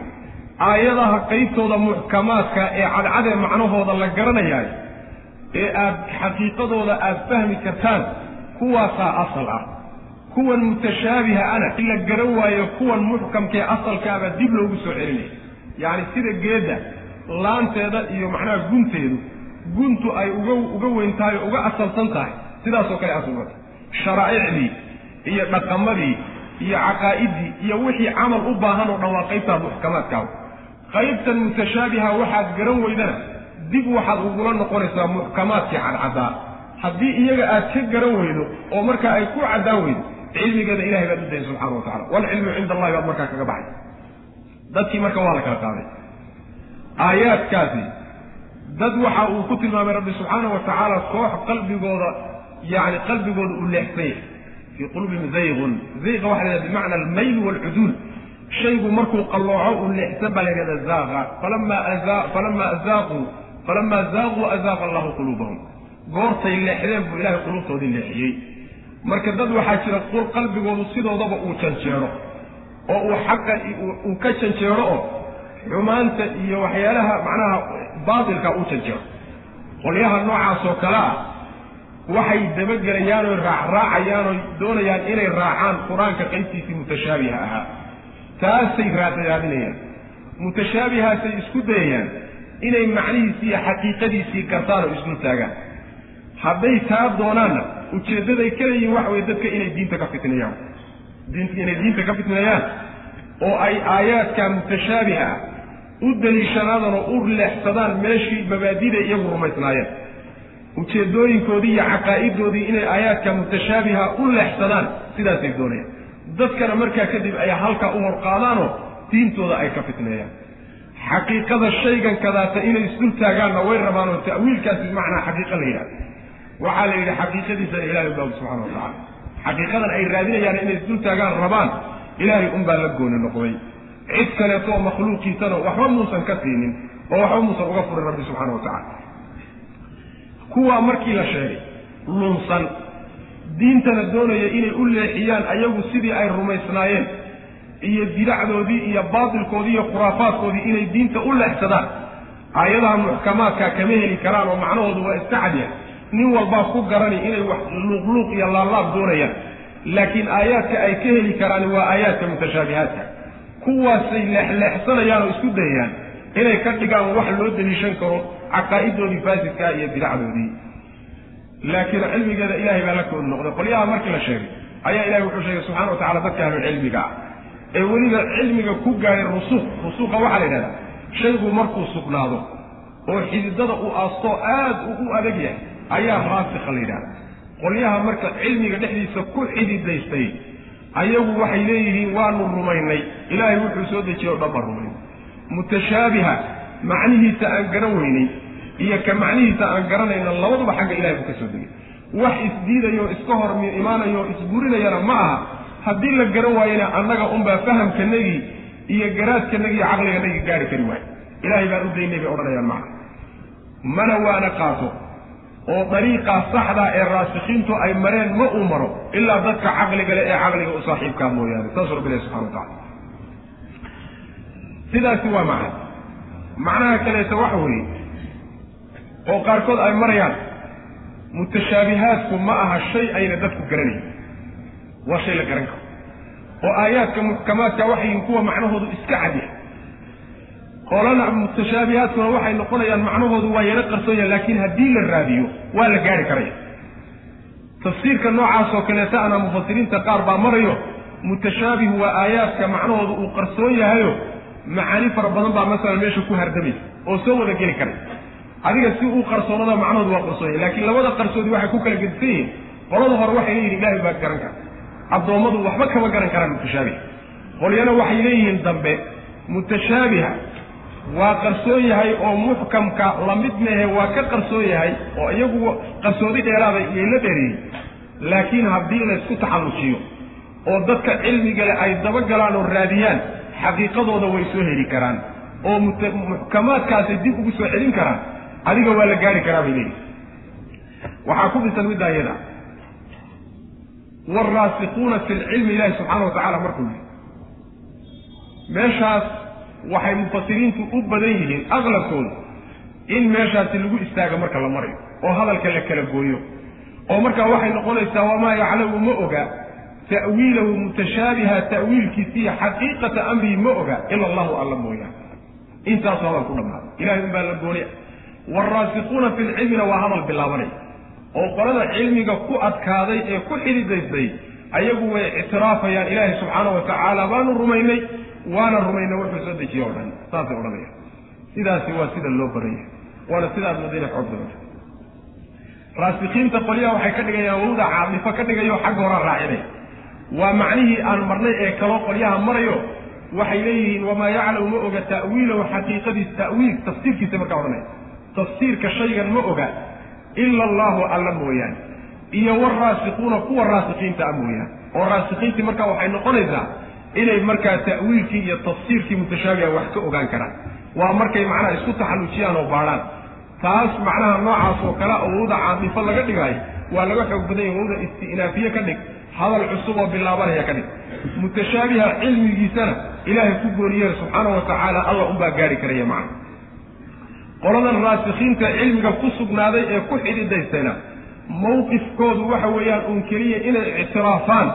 aayadaha qaybtooda muxkamaadka ee cadcadee macnahooda la garanayaayo ee aad xaqiiqadooda aad fahmi kartaan kuwaasaa asal ah. Kuwan mutashaabiha ana in la garan waayo kuwan muxkamkee asalkaabaa dib loogu soo celinaya yacni sida geedda laanteeda iyo macnaha gunteedu guntu ay uga uga weyn tahay oo uga asalsan tahay sidaasoo kale asalmata sharaa'icdii iyo dhaqamadii iyo caqaa'idii iyo wixii camal u baahan oo dhan waa qaybtaa muxkamaadkaaba qaybtan mutashaabiha waxaad garan weydana dib waxaad ugula noqonaysaa muxkamaadkii cadcaddaa haddii iyaga aad ka garan weydo oo markaa ay ku caddaan weydo cilmigeeda ilahay baad u dayay subxana wa tacala waalcilmu cinda allahi baad markaa kaga baxay. Dadkii marka waa la kala qaaday aayaadkaasi. Dad waxa uu ku tilmaamay rabbi subxaana wa tacaala koox qalbigooda yani qalbigooda uu leexsan yahay fii qulubihim zaygun. Zayqa waxa la yhahda bimacna almayl waalcuduul shaygu markuu qallooco uu leexsan baa la yhahda zaaqa. Falama azaa falama azaaquu falama zaaquu azaaqa allahu quluubahum. Goortay leexdeen buu ilahay quluubtoodii leexiyey. Marka dad waxaa jira qul qalbigoodu sidoodaba uu janjeero oo uu xaqa uu ka janjeero oo xumaanta iyo waxyaalaha macnaha baatilka u janjeero qolyaha noocaasoo kale ah waxay dabagelayaan oo raacraacayaan oo doonayaan inay raacaan qur'aanka qaybtiisii mutashaabiha ahaa. Taasay raadinayaan mutashaabihaasay isku dayayaan inay macnihiisii iyo xaqiiqadiisii gartaan oo isdul taagaan. Hadday taa doonaanna ujeeddaday ka leeyihiin waxa weye dadka inay diinta ka fitneeyaan diint inay diinta ka fitneeyaan oo ay aayaadka mutashaabiha ah u daliishanaadaan oo u leexsadaan meeshii mabaadida iyagu rumaysnaayeen. Ujeeddooyinkoodii iyo caqaa'idoodii inay aayaadka mutashaabiha u leexsadaan sidaasay doonayaan. Dadkana markaa kadib ay halkaa u horqaadaanoo diintooda ay ka fitneeyaan. Xaqiiqada shaygan kadaata inay isdul taagaanna way rabaan oo ta'wiilkaasi bimacnaa xaqiiqa la yidhahda waxaa la yidhi xaqiiqadiisana ilahay ubaa subxana wa tacala xaqiiqadan ay raadinayaan inay isdul taagaan rabaan ilaahay unbaa la gooni noqday cid kaleeto oo makhluuqiisana waxba muusan ka siinin oo waxba muusan uga furin rabbi subxaana wa tacala kuwaa markii la sheegay lunsan. Diintana doonaya inay u leexiyaan ayagu sidii ay rumaysnaayeen iyo bidacdoodii iyo baatilkoodii iyo khuraafaadkoodii inay diinta u leexsadaan. Aayadaha muxkamaadka kama heli karaan oo macnahoodu waa iska cadya nin walbaa ku garani inay wax luuqluuq iyo laalaab doonayaan. Laakiin aayaadka ay ka heli karaan waa aayaadka mutashaabihaadka kuwaasay leexleexsanayaan oo isku dayayaan inay ka dhigaan wax loo daliishan karo caqaa'idoodii faasidkaa iyo bidacdoodii. Laakiin cilmigeeda ilahay baa la koodi noqday. Qolyaha markii la sheegay ayaa ilahay wuxuu sheegay subxana wa tacala dadka ahlucilmiga ah. Ee weliba cilmiga ku gaadhay rusuuq rusuuqa waxaa la yidhahdaa shaygu markuu sugnaado oo xididada uu aastoo aad u u adag yahay ayaa raasikha la yidhahda qolyaha marka cilmiga dhexdiisa ku xididaystay ayagu waxay leeyihiin waanu rumaynay. Ilaahay wuxuu soo dejiyey o dhan baan rumaynay mutashaabiha macnihiisa aan garan weynay iyo ka macnihiisa aan garanayna labaduba xagga ilahay buu ka soo degay. Wax isdiidayo iska hor imaanayo isburinayana ma aha. Haddii la garan waayena annaga unbaa fahamkanagii iyo garaadkanagii iyo caqliganagii gaari kari waayo ilaahay baan u daynay bay odhanayaan macna. Mana waana qaato oo dariiqaa saxdaa ee raasikiintu ay mareen ma uu maro ilaa dadka caqliga le ee caqliga u saaxiibkaa mooyaane. Saasuu rabbi ilahi subxana wa tacala sidaasi waa macna. Macnaha kaleeta waxa weeye oo qaarkood ay marayaan mutashaabihaadku ma aha shay ayna dadku garanayn waa shay la garan karo. Oo aayaadka muxkamaadka waxay yihiin kuwa macnahoodu iska cadyahay qolana mutashaabihaadkuna waxay noqonayaan macnahoodu waa yala qarsoonyahan laakiin haddii la raadiyo waa la gaari karaya tafsiirka noocaas oo kaleeta ana mufasiriinta qaar baa marayo mutashaabihu waa aayaadka macnahoodu uu qarsoon yahayo macaani fara badan baa masalan meesha ku hardamaysa oo soo wada geli karay. Adiga si uu qarsoonada macnahoodu waa qarsoon yahay laakiin labada qarsoodi waxay ku kala gedisan yihiin. Qolada hore waxay leeyihiin ilahay baa garan kara addoommadu waxba kama garan karaan mutashaabiha qolyana waxay leeyihiin dambe mutashaabiha waa qarsoon yahay oo muxkamka la mid mehe waa ka qarsoon yahay oo iyagu qarsoodi dheeraada iyay la dheereeyey laakiin haddii laysku taxallujiyo oo dadka cilmigale ay dabagalaan oo raadiyaan xaqiiqadooda way soo heli karaan oo muxkamaadkaasay dib ugu soo celin karaan adiga waa la gaari karaa bay leeyihi waxaa ku dhisan middaa iyada waalraasikuuna fi lcilmi ilahi subxaana wa tacala markuu yihi meeshaas waxay mufasiriintu u badan yihiin aqlabkooda in meeshaasi lagu istaago marka la marayo oo hadalka la kala gooyo. Oo markaa waxay noqonaysaa wamaa yaclamu ma oga. Ta'wiilahu mutashaabiha ta'wiilkiisiiyo xaqiiqata amrihi ma oga ila allahu alla mooyaan intaasu hadal ku dhammaaday ilahay un baa la gooniya. Waalraasikuuna fi lcilmina waa hadal bilaabanaya. Oo qolada cilmiga ku adkaaday ee ku xididaysay ayagu way ictiraafayaan. Ilaahay subxaana wa tacaala baanu rumaynay waana rumaynay wuxuu soo dejiye o dhan saasay odhanayaan. Sidaasi waa sida loo baranya. Waana sidaad madiina xoog badanta raasikiinta qolyaha waxay ka dhigayaan wawda caadifo ka dhigayo xagga horaa raacinaya waa macnihii aan marnay ee kaloo qolyaha marayo waxay leeyihiin wamaa yaclamu ma oga ta'wiilahu xaqiiqadiis ta'wiil. Tafsiirkiisa markaa odhanaya tafsiirka shaygan ma oga ila allahu alla mooyaane iyo waraasikuuna kuwa raasikiinta a mooyaane oo raasikiintii markaa waxay noqonaysaa inay markaa ta'wiilkii iyo tafsiirkii mutashaabiha wax ka ogaan karaan. Waa markay macnaha isku taxallujiyaan oo baadhaan taas macnaha noocaas oo kale oo wawda caadifo laga dhigaayo waa laga xoog badan yahy wawda isti'naafiye ka dhig hadal cusub oo bilaabanaya ka dhig. Mutashaabiha cilmigiisana ilaahay ku gooniyeer subxaana wa tacaala alla unbaa gaari karaya macna qoladan raasikiinta cilmiga ku sugnaaday ee ku xididaystayna mawqifkoodu waxa weeyaan uun keliya inay ictiraafaan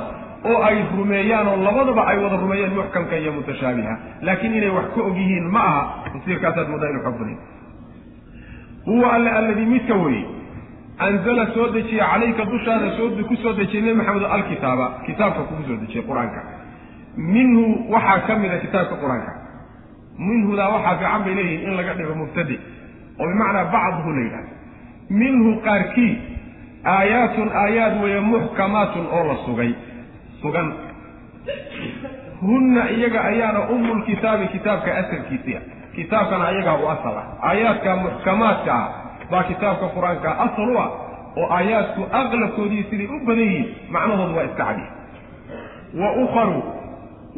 oo ay rumeeyaan oo labadaba ay wada rumeeyeen muxkamka iyo mutashaabiha laakiin inay wax ka og yihiin ma aha tafsiirkaasaad moodaa inu xoog baday huwa alle alladii midka weeye anzala soo dejiye calayka dushaada ku soo dejiyey nebi maxamed alkitaaba kitaabka kugu soo dejiyey qur'aanka. Minhu waxaa ka mida kitaabka qur'aanka. Minhudaa waxaa fiican bay leeyihiin in laga dhigo mubtadi oo bimacnaa bacduhu la yidhahdo minhu qaarkii aayaatun aayaad weeye muxkamaatun oo la sugay sugan. Hunna iyaga ayaana umulkitaabi kitaabka asalkiisiia kitaabkana ayagaa u asal ah. Aayaadka muxkamaadka ah baa kitaabka qur'aanka asal u ah oo aayaadku aqlabkoodii siday u badan yihiin macnahoodu waa iska cadiya wa ukharu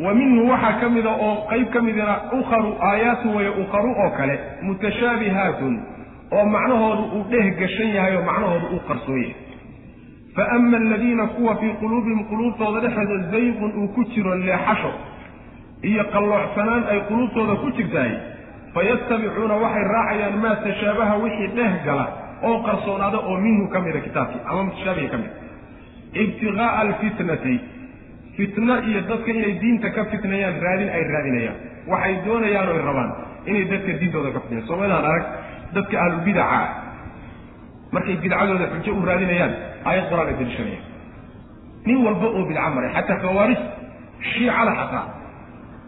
wa minhu waxaa ka mida oo qayb ka midina ukharu aayaatu weye ukharu oo kale mutashaabihaatun oo macnahoodu uu dheh gashan yahay oo macnahoodu uu qarsoon yahay fa ama aladiina kuwa fii quluubihim quluubtooda dhexeeda zayqun uu ku jiro leexasho iyo qalloocsanaan ay quluubtooda ku jirtahay fayattabicuuna waxay raacayaan maa tashaabaha wixii dheh gala oo qarsoonaada oo minhu ka mida kitaabkii ama mutashaabihi ka mida ibtiqaa'a alfitnati fitno iyo dadka inay diinta ka fitnayaan raadin ay raadinayaan. Waxay doonayaan oy rabaan inay dadka diintooda ka fitnayaan. Soomaalidaan arag? Dadka ahlulbidaca ah markay bidcadooda xujo u raadinayaan aayad qur'aan ay daliishanayaan nin walba oo bidca maray xataa khawaarij shiicada xataa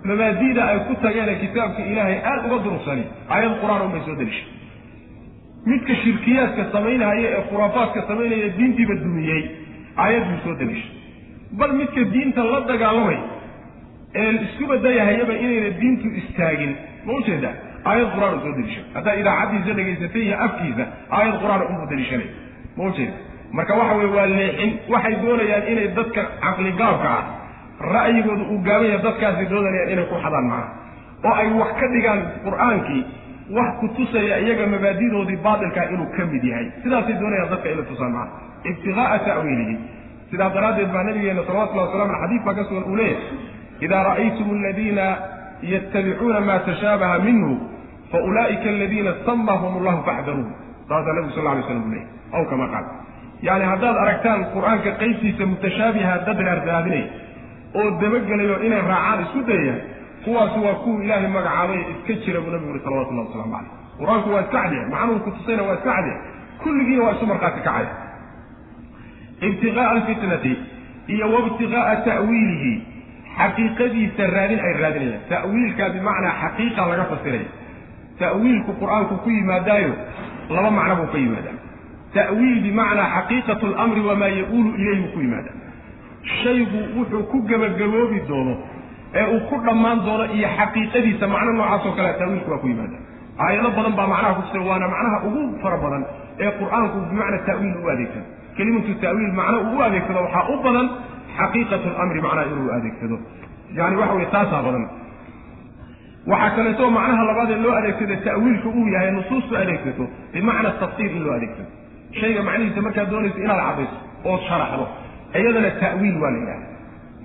mabaadi'da ay ku tageene kitaabka ilaahay aad uga durugsani aayad qur'aan unbay soo daliishay midka shirkiyaadka samaynaya ee khuraafaadka samaynaya diintiiba dumiyey aayad buu soo daliishay bal midka diinta la dagaalamay ee isku badayahayaba inayna diintu istaagin ma u jeedaa aayad qur'aan soo daliishay haddaa idaacaddiisa dhegaysatay iyo afkiisa aayad qur'aan unbuu daliishanay ma ujeeda marka waxa weye waa leexin waxay doonayaan inay dadka caqligaabka ah ra'yigooda uu gaabanya dadkaasi doonayaan inay ku xadaan macna. Oo ay wax ka dhigaan qur'aankii wax ku tusaya iyaga mabaadidoodii baatilkaa inuu ka mid yahay. Sidaasay doonayaan dadka inay tusaan macna. Ibtiqaa'a ta'wiilihi. Sidaa daraaddeed baa nabigeena salawatullahi wasalam ale xadiis baa ka sugan uu leeyahay idaa ra'aytum aladiina yattabicuuna ma tashaabaha minhu fa ulaa'ika aladiina samahum allahu faxdaruuh saasaa nabigu sal alay slam uu leeyahy aw kama qaal yani haddaad aragtaan qur'aanka qaybtiisa mutashaabiha dad raarraadinaya oo dabagelayo inay raacaan isku dayayaan kuwaasi waa kuwa ilaahay magacaabay iska jira buu nabigu yuri salawatullahi waslamu caleyh qur'aanku waa iska cadiya macnuhu kutusayna waa iska cadiya kulligiina waa isu markhaati kacaya ibtiqaa'a alfitnati iyo waibtiqaa'a ta'wiilihi xaqiiqadiisa raadin ay raadinayaan. Ta'wiilkaa bimacnaa xaqiiqa laga fasiraya ta'wiilku qur'aanku ku yimaadaayo laba macno buu ka yimaadaa ta'wiil bimacnaa xaqiiqatu lamri wamaa ya-uulu ilayhi ku yimaada. Shaygu wuxuu ku gebagaboobi doono ee uu ku dhammaan doono iyo xaqiiqadiisa macno noocaasoo kale ta'wiilku waa ku yimaada. Aayado badan baa macnaha ku jira waana macnaha ugu fara badan ee qur'aanku bimacna ta'wiil u adeegsado. Kelimatu ta'wiil macno uu u adeegsado waxaa u badan xaqiiqatu lamri macnaha inuu adeegsado. Yani waxa weye taasaa badan. Waxaa kaleeto macnaha labaad ee loo adeegsado ta'wiilka uu yahay nusuustu adeegsato bimacna tafsiir in loo adeegsado shayga macnihiisa markaad doonayso inaad cadayso ood sharaxdo iyadana ta'wiil waa la yidhaha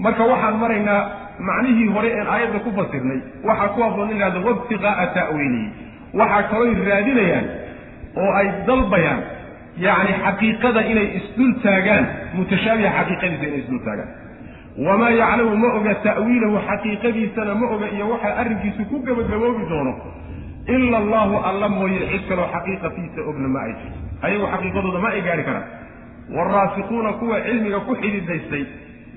marka waxaan maraynaa macnihii hore een aayadda ku fasirnay waxaa ku haboon in lahahdo wabtiqaa'a ta'wiilihi. Waxaa kalooy raadinayaan oo ay dalbayaan yacni xaqiiqada inay isdul taagaan mutashaabiha xaqiiqadiisa inay isdul taagaan. Wamaa yaclamu ma oga ta'wiilahu xaqiiqadiisana ma oga iyo waxaa arrinkiisu ku gebagaboobi doono ila allahu alla mooye cid kaloo xaqiiqatiisa ogna ma ay jirto ayagu xaqiiqadooda ma ay gaari karaan. Waalraasikuuna kuwa cilmiga ku xididaystay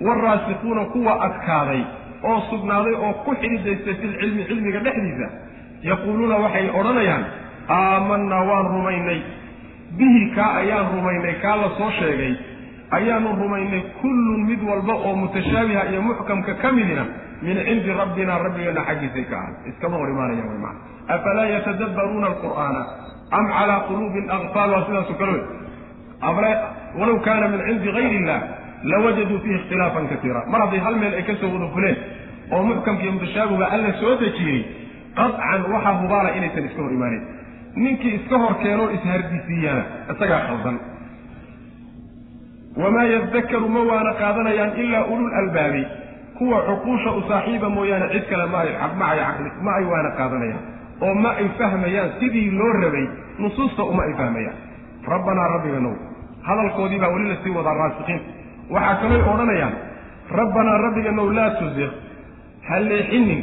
waalraasikuuna kuwa adkaaday oo sugnaaday oo ku xididaystay filcilmi cilmiga dhexdiisa yaquuluuna waxay odhanayaan aamanaa waan rumaynay. Bihi kaa ayaan rumaynay kaa la soo sheegay ayaanu rumaynay kullun mid walba oo mutashaabiha iyo muxkamka ka midina min cindi rabbina rabbigeenna xaggiisay ka ahan iskama hor imaanayaan way macana afalaa yatadabbaruuna alqur'aana am calaa quluubin aqfaal waa kale wey. Walow kaana min cindi gayri illah lawajaduu fiihi ikhtilaafan kasiira. Mar hadday hal meel ay ka soo wada fuleen oo muxkamka iyo mutashaabiga alla soo dejiyey qadcan waxaa hubaala inaysan iska hor imaaneyn ninkii iska hor keenoo ishardisiiyana isagaa khaldan. Wamaa yadakaru ma waana qaadanayaan ilaa ulul albaabi kuwa cuquusha u saaxiiba mooyaane cid kale ma ay waana qaadanayaan oo ma ay fahmayaan sidii loo rabay nusuusta uma ay fahmayaan. Rabbanaa rabbiganow hadalkoodii baa weli la sii wadaa raasikiinta waxaa kalooy odhanayaan rabbanaa rabbiganow laa tuziq ha leexinin.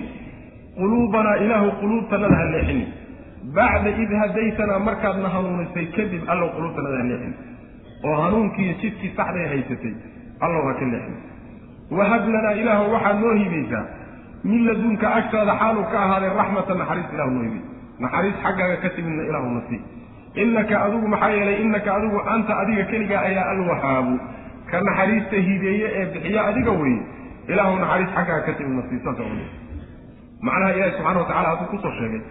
Quluubanaa ilaahu quluubtanada ha leexinin. Bacda id hadaytanaa markaadna hanuunisay kadib allow quluubtanada ha leexinin oo hanuunkiiyo jidkii saxday haysatay allow ha ka leexin. Wahab lanaa ilaahu waxaad noo hibaysaa min ladunka agtaada xaaluu ka ahaaday raxmata naxariis ilahu hibay naxariis xaggaaga ka timidna ilaahuna sii. Innaka adigu maxaa yeelay innaka adigu anta adiga keligaa ayaa alwahaabu. Ka naxariista hibeeye ee bixiya adiga weye ilaahu naxariis xaggaaga ka timidna sii saasa ule macnaha ilaahi subxana wa tacala hadduu ku soo sheegay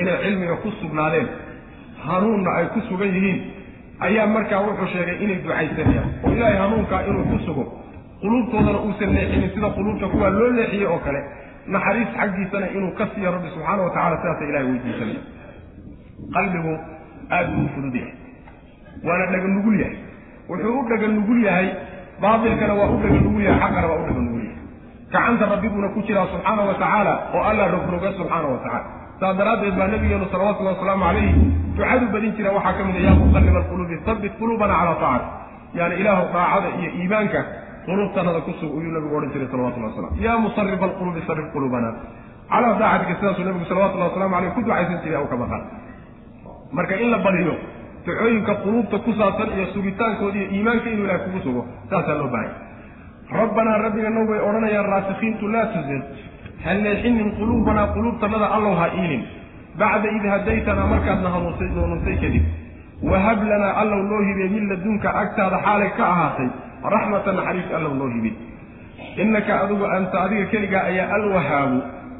inay cilmiga ku sugnaadeen hanuunna ay ku sugan yihiin ayaa markaa wuxuu sheegay inay ducaysanayaan. Oo ilaahay hanuunkaa inuu ku sugo quluubtoodana uusan leexinin sida quluubta kuwaa loo leexiyey oo kale naxariis xaggiisana inuu ka siiyo rabbi subxaana wa tacala sidaasa ilahay weydiisanaya qalbigu aad buu fudud yahay waana dhaga nugul yahay. Wuxuu u dhaga nugul yahay baatilkana waa u dhaga nugul yahay xaqana waa u dhaga nugul yahay. Gacanta rabbiguuna ku jiraa subxaana wa tacaala oo alla rogroga subxaana wa tacala saas daraaddeed baa nabigeenu salawatullahi wasalaamu calayhi ducadu badin jira waxaa ka mid a yaa muqalliba alquluubi habbit quluubana calaa taacati. Yaani ilaahu daacada iyo iimaanka quluubtanada kusug ayuu nabigu odhan jiray salawatullahi wasalam yaa musarifa alquluubi sarif quluubana calaa daacatika sidaasuu nabigu salawatullahi waslamu aleyh ku ducaysan jiray aw ka maqan marka in la badiyo ducooyinka quluubta ku saabsan iyo sugitaankooda iyo iimaanka inuu ilahay kugu sugo saasaa loo baahanya rabbanaa rabbiganow bay odhanayaan raasikiintu laa tuzir. Ha leexinin quluubanaa quluubtanada allow ha iilin. Bacda id hadaytanaa markaadna hanuunsay kadib wahab lanaa allow noo hibee min ladunka agtaada xaalay ka ahaatay raxmata naxariis allow noo hibin innaka adigu anta adiga keligaa ayaa alwahaabu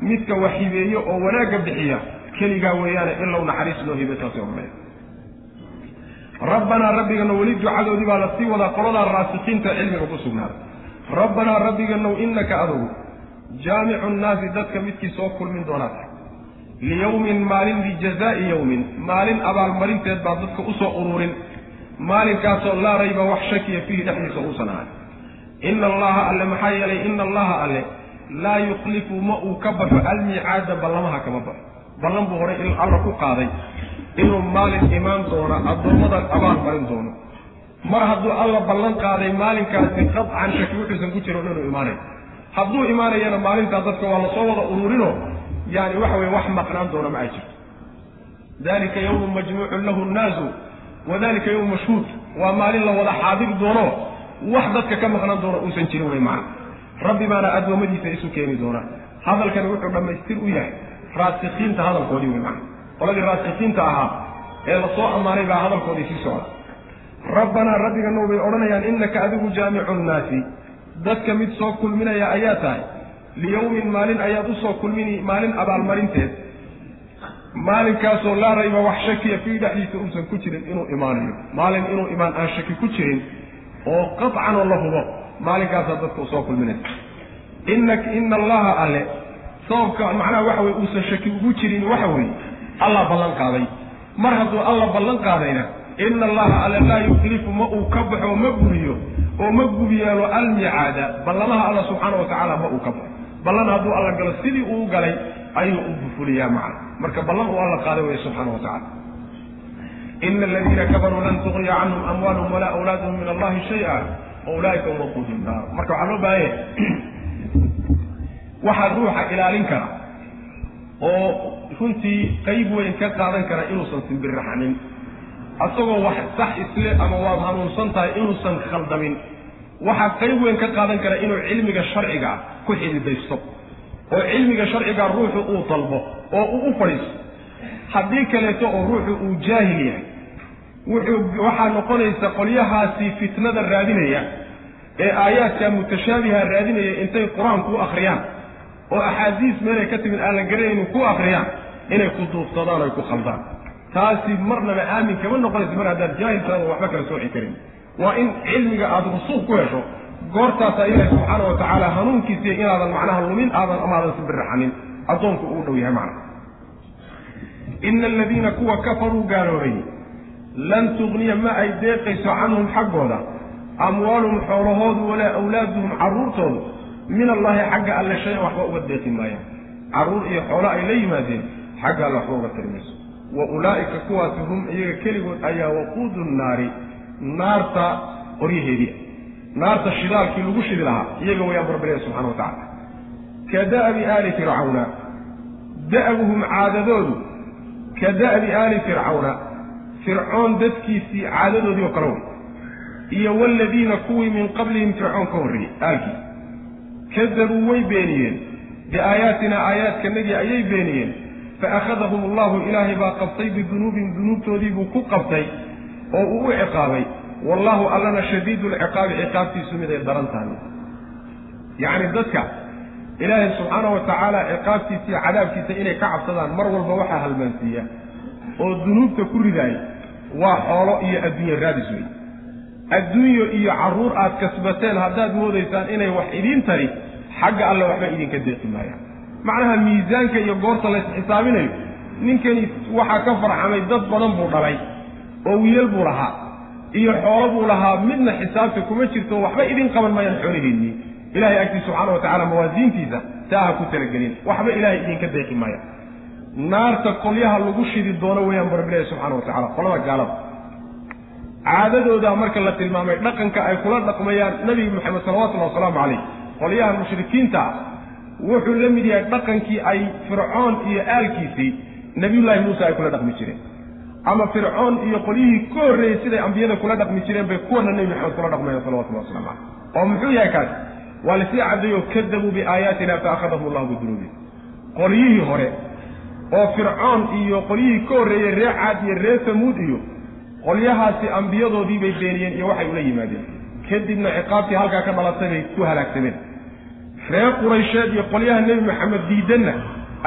midka wax hibeeyo oo wanaagga bixiya keligaa weeyaane ilow naxariis noo hibe saasay odhanaya rabbanaa rabbiganow weli ducadoodii baa la sii wadaa qoladaa raasikiinta cilmiga ku sugnaaday rabbanaa rabbiganow innaka adugu jaamicu nnaasi dadka midkii soo kulmin doonaa tahay liyawmin maalin lijazaa'i yawmin maalin abaalmarinteed baa dadka u soo ururin maalinkaasoo laa rayba wax shakiya fiihi dhexdiisa uusan ahay ina allaha alle maxaa yeelay ina allaha alle laa yukhlifu ma uu ka baxo almiicaada ballamaha kama baxo ballan buu horay alla ku qaaday inuu maalin imaan doono addoommadan abaal marin doono. Mar hadduu alla ballan qaaday maalinkaasi qadcan shaki wuxuusan ku jiro inuu imaanayo hadduu imaanayana maalintaa dadka waa la soo wada ururino yani waxa weye wax maqnaan doona ma ay jirto. Dalika yawmun majmuucun lahu nnaasu wa dalika yawm mashhuud. Waa maalin la wada xaadir doono. Wax dadka ka maqnaan doono uusan jirin wey macana rabbi baana addoommadiisa isu keeni doonaa. Hadalkani wuxuu dhammaystir u yahay. Raasikiinta hadalkoodii wey macana qoladii raasikiinta ahaa ee la soo ammaanay baa hadalkoodii sii socda. Rabbanaa rabbiganow bay odhanayaan innaka adigu jaamicu nnaasi dadka mid soo kulminaya ayaa tahay. Liyawmin maalin ayaad u soo kulmini maalin abaalmarinteed maalinkaasoo laa rayba wax shakiya fii dhexdiisa uusan ku jirin inuu imaanayo. Maalin inuu imaan aan shaki ku jirin oo qadcanoo la hubo maalinkaasaa dadka u soo kulminaysa ina ina allaha alle sababka macnaha waxa weye uusan shaki ugu jirin waxa weeye allah ballan qaaday. Mar hadduu alla ballan qaadayna ina allaha alle laa yuklifu ma uu ka baxo ma guriyo oo ma gubiyeelo almicaada ballamaha alla subxaana wa tacaala ma uu ka baxo. Ballan hadduu alla galo sidii uu galay ayuu u bufuliyaa macna. Marka ballan uu alla qaaday weye subxaana wa tacala ina aladiina kafaruu lan tuqniya canhum amwaalhum walaa awlaaduhum min allahi shay-a waulaa'ika hum waquudu naar marka waxaa loo baahanya waxaa ruuxa ilaalin kara oo runtii qayb weyn ka qaadan kara inuusan simbirraxanin asagoo wax sax isle ama waad hanuunsan tahay inuusan khaldamin. Waxaa qayb weyn ka qaadan kara inuu cilmiga sharciga ku xididaysto oo cilmiga sharciga ruuxu uu dalbo oo uu u fadhiisto. Haddii kaleeto oo ruuxu uu jaahil yahay wuxuu waxaa noqonaysa qolyahaasi fitnada raadinaya ee aayaadka mutashaabiha raadinaya intay qur'aanku u akriyaan oo axaadiis meelay ka timid aan la garanaynin ku akriyaan inay ku duubsadaan oy ku khaldaan. Taasi marnaba aamin kama noqonaysa mar haddaad jaahiltaada waxba kala sooci karin. Waa in cilmiga aada rusuuq ku hesho goortaasaa ilaahi subxaana wa tacaala hanuunkiisiiyo inaadan macnaha lumin aadan amaadan sibirraxanin addoonku uu dhow yahay macna ina aladiina kuwa kafaruu gaaloobay lan tugniya ma ay deeqayso canhum xaggooda amwaaluhum xoolahoodu walaa awlaaduhum carruurtoodu min allahi xagga alle shay-an waxba uga deeqi maayaan. Carruur iyo xoolo ay la yimaadeen xagga alle waxba uga tari mayso wa ulaa'ika kuwaasi hum iyaga keligood ayaa waquudu nnaari naarta qoryaheedii naarta shidaalkii lagu shidi lahaa iyaga wayaan barbaraya subxana wa tacala ka da'bi aali fircawna da'buhum caadadoodu ka da'bi aali fircawna fircoon dadkiisii caadadoodii oo kale wey iyo waaladiina kuwii min qablihim fircoon ka horreeyey aalkii. Kadabuu way beeniyeen biaayaatina aayaadkanagii ayay beeniyeen faakhadahum allahu ilaahay baa qabtay bidunuubihim dunuubtoodii buu ku qabtay oo uu u ciqaabay wallahu allana shadiidu lciqaabi ciqaabtiisu mid ay daran tahay. Yacni dadka ilaahay subxaana wa tacaala ciqaabtiisa iyo cadaabkiisa inay ka cabsadaan mar walba waxaa halmaansiiya oo dunuubta ku ridaaya waa xoolo iyo adduunye raadis wey adduunyo iyo carruur aad kasbateen haddaad moodaysaan inay wax idiin tari xagga alle waxba idinka deeqi maayaan macnaha miisaanka iyo goorta lays xisaabinayo ninkani waxaa ka farxamay dad badan buu dhalay oo wiilal buu lahaa iyo xoolo buu lahaa midna xisaabta kuma jirto waxba idin qaban maayaan xoolihiinnii ilahay agtiis subxaana wa tacala mawaasiintiisa taa ku talagelin waxba ilahay idinka deeqi maaya naarta qolyaha lagu shidi doono weeyaan bu rabbi ilahi subxana wa tacala qolada gaalada. Caadadooda marka la tilmaamay dhaqanka ay kula dhaqmayaan nabiga maxamed salawatullahi wasalaamu calayh qolyaha mushrikiinta wuxuu la mid yahay dhaqankii ay fircoon iyo aalkiisii nabiyullaahi muuse ay kula dhaqmi jireen ama fircoon iyo qolyihii ka horreeyey siday ambiyada kula dhaqmi jireen bay kuwana nebi maxamed kula dhaqmayaan salawatullahi waslamu caleyh oo muxuu yahay kaas? Waa la sii caddeeyo kadabuu biaayaatina fa akhadahum allahu bidunuubihim qolyihii hore oo fircoon iyo qolyihii ka horreeyey ree caad iyo ree samuud iyo qolyahaasi ambiyadoodii bay beeniyeen iyo waxay ula yimaadeen. Kadibna ciqaabtii halkaa ka dhalatay bay ku halaagsameen. Reer quraysheed iyo qolyaha nebi maxamed diidanna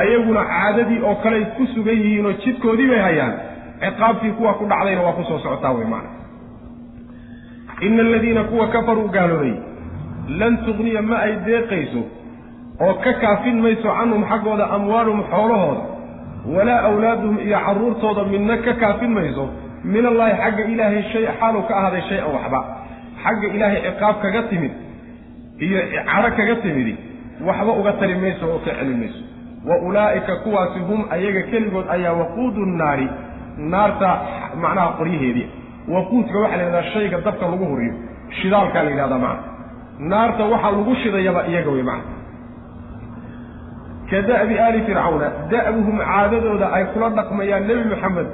ayaguna caadadii oo kaley ku sugan yihiin oo jidkoodii bay hayaan ciqaabtii kuwa ku dhacdayna waa ku soo socotaa wey maana ina aladiina kuwa kafaruu gaaloobay lan tugniya ma ay deeqayso oo ka kaafin mayso canhum xaggooda amwaaluhum xoolahooda walaa awlaaduhum iyo carruurtooda midna ka kaafin mayso min allaahi xagga ilaahay shay xaaluu ka ahaaday shay-an waxba. Xagga ilaahay ciqaab kaga timid iyo caro kaga timidi waxba uga tari mayso oo ka celin mayso. Wa ulaa'ika kuwaasi hum ayaga keligood ayaa waquudu naari naarta macnaha qoryaheedii. Waquudka waxaa la yidhahdaa shayga dabka lagu huriyo. Shidaalkaa la yidhahdaa macna. Naarta waxaa lagu shidayaba iyaga wey macna. Ka da'bi aali fircawna da'buhum caadadooda ay kula dhaqmayaan nebi maxamed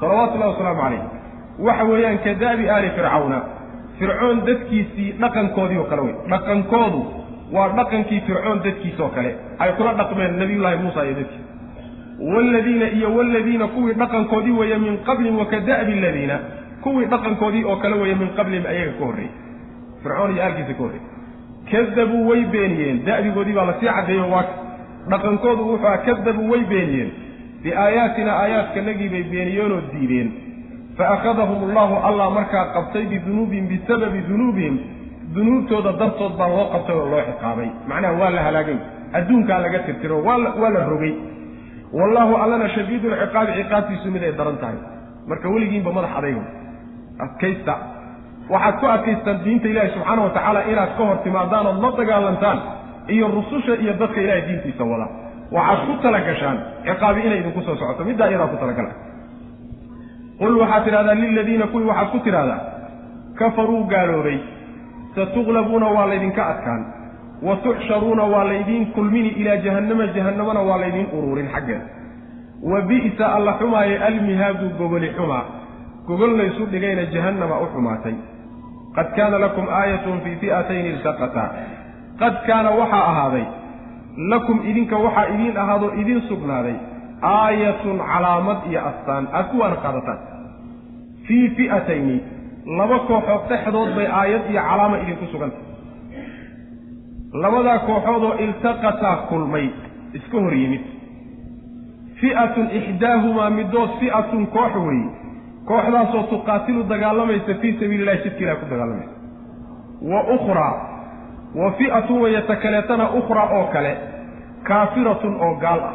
salawaatullahi wasalaamu calayh. Waxa weeyaan ka da'bi aali fircawna fircoon dadkiisii dhaqankoodii oo kale wey dhaqankoodu waa dhaqankii fircoon dadkiisoo kale ay kula dhaqmeen nabiyullaahi muusa iyo dadkiis waaladiina iyo waaladiina kuwii dhaqankoodii weeye min qablihim wa ka da'bi aladiina kuwii dhaqankoodii oo kale weeye min qablihim ayaga ka horreeyey fircoon iyo aalkiisa ka horreeyey kadabuu way beeniyeen da'bigoodii baa la sii caddeeyo waa dhaqankoodu wuxuu aha kadabuu way beeniyeen biaayaatina aayaadkanagii bay beeniyeenoo diideen fa akhadahum allahu allah markaa qabtay bidunuubihim bisababi dunuubihim dunuubtooda dartood baa loo qabtay oo loo ciqaabay macnaha waa la halaagay adduunkaa laga tirtiro waa la rogay wallaahu allana shadiidulciqaabi ciqaabtiisu mid ay daran tahay. Marka weligiinba madax adaygo adkaysta. Waxaad ku adkaystaan diinta ilaahi subxaana wa tacaala inaad ka hor timaadaan ood la dagaalantaan iyo rususha iyo dadka ilahay diintiisa wada. Waxaad ku tala gashaan ciqaabi inay idinku soo socoto. Middaa iyadaa ku talagala qul waxaad tidhahdaa liladiina kuwii waxaad ku tidhahdaa kafaruu gaaloobay. Satuglabuuna waa laydinka adkaan wa tuxsharuuna waa laydiin kulmini ilaa jahannama jahannamana waa laydiin uruurin xaggeeda. Wa bi'sa alla xumaaye almihaadu gogoli xumaa. Gogol laysu dhigayna jahannama u xumaatay. Qad kaana lakum aayatun fii fi'atayni iltaqataa qad kaana waxaa ahaaday lakum idinka waxaa idiin ahaadoo idiin sugnaaday aayatun calaamad iyo astaan. Aad kuwaana qaadataan fii fi'atayni laba kooxood dhexdood bay aayad iyo calaama idinku sugantay labadaa kooxoodoo iltaqataa kulmay iska hor yimid. Fi'atun ixdaahumaa middood fi'atun koox weeye kooxdaasoo tuqaatilu dagaalamaysa fii sabiili illahi jidka ilahi ku dagaalamaysa wa ukhraa wa fi'atun wayata kaleetana ukhraa oo kale kaafiratun oo gaal ah.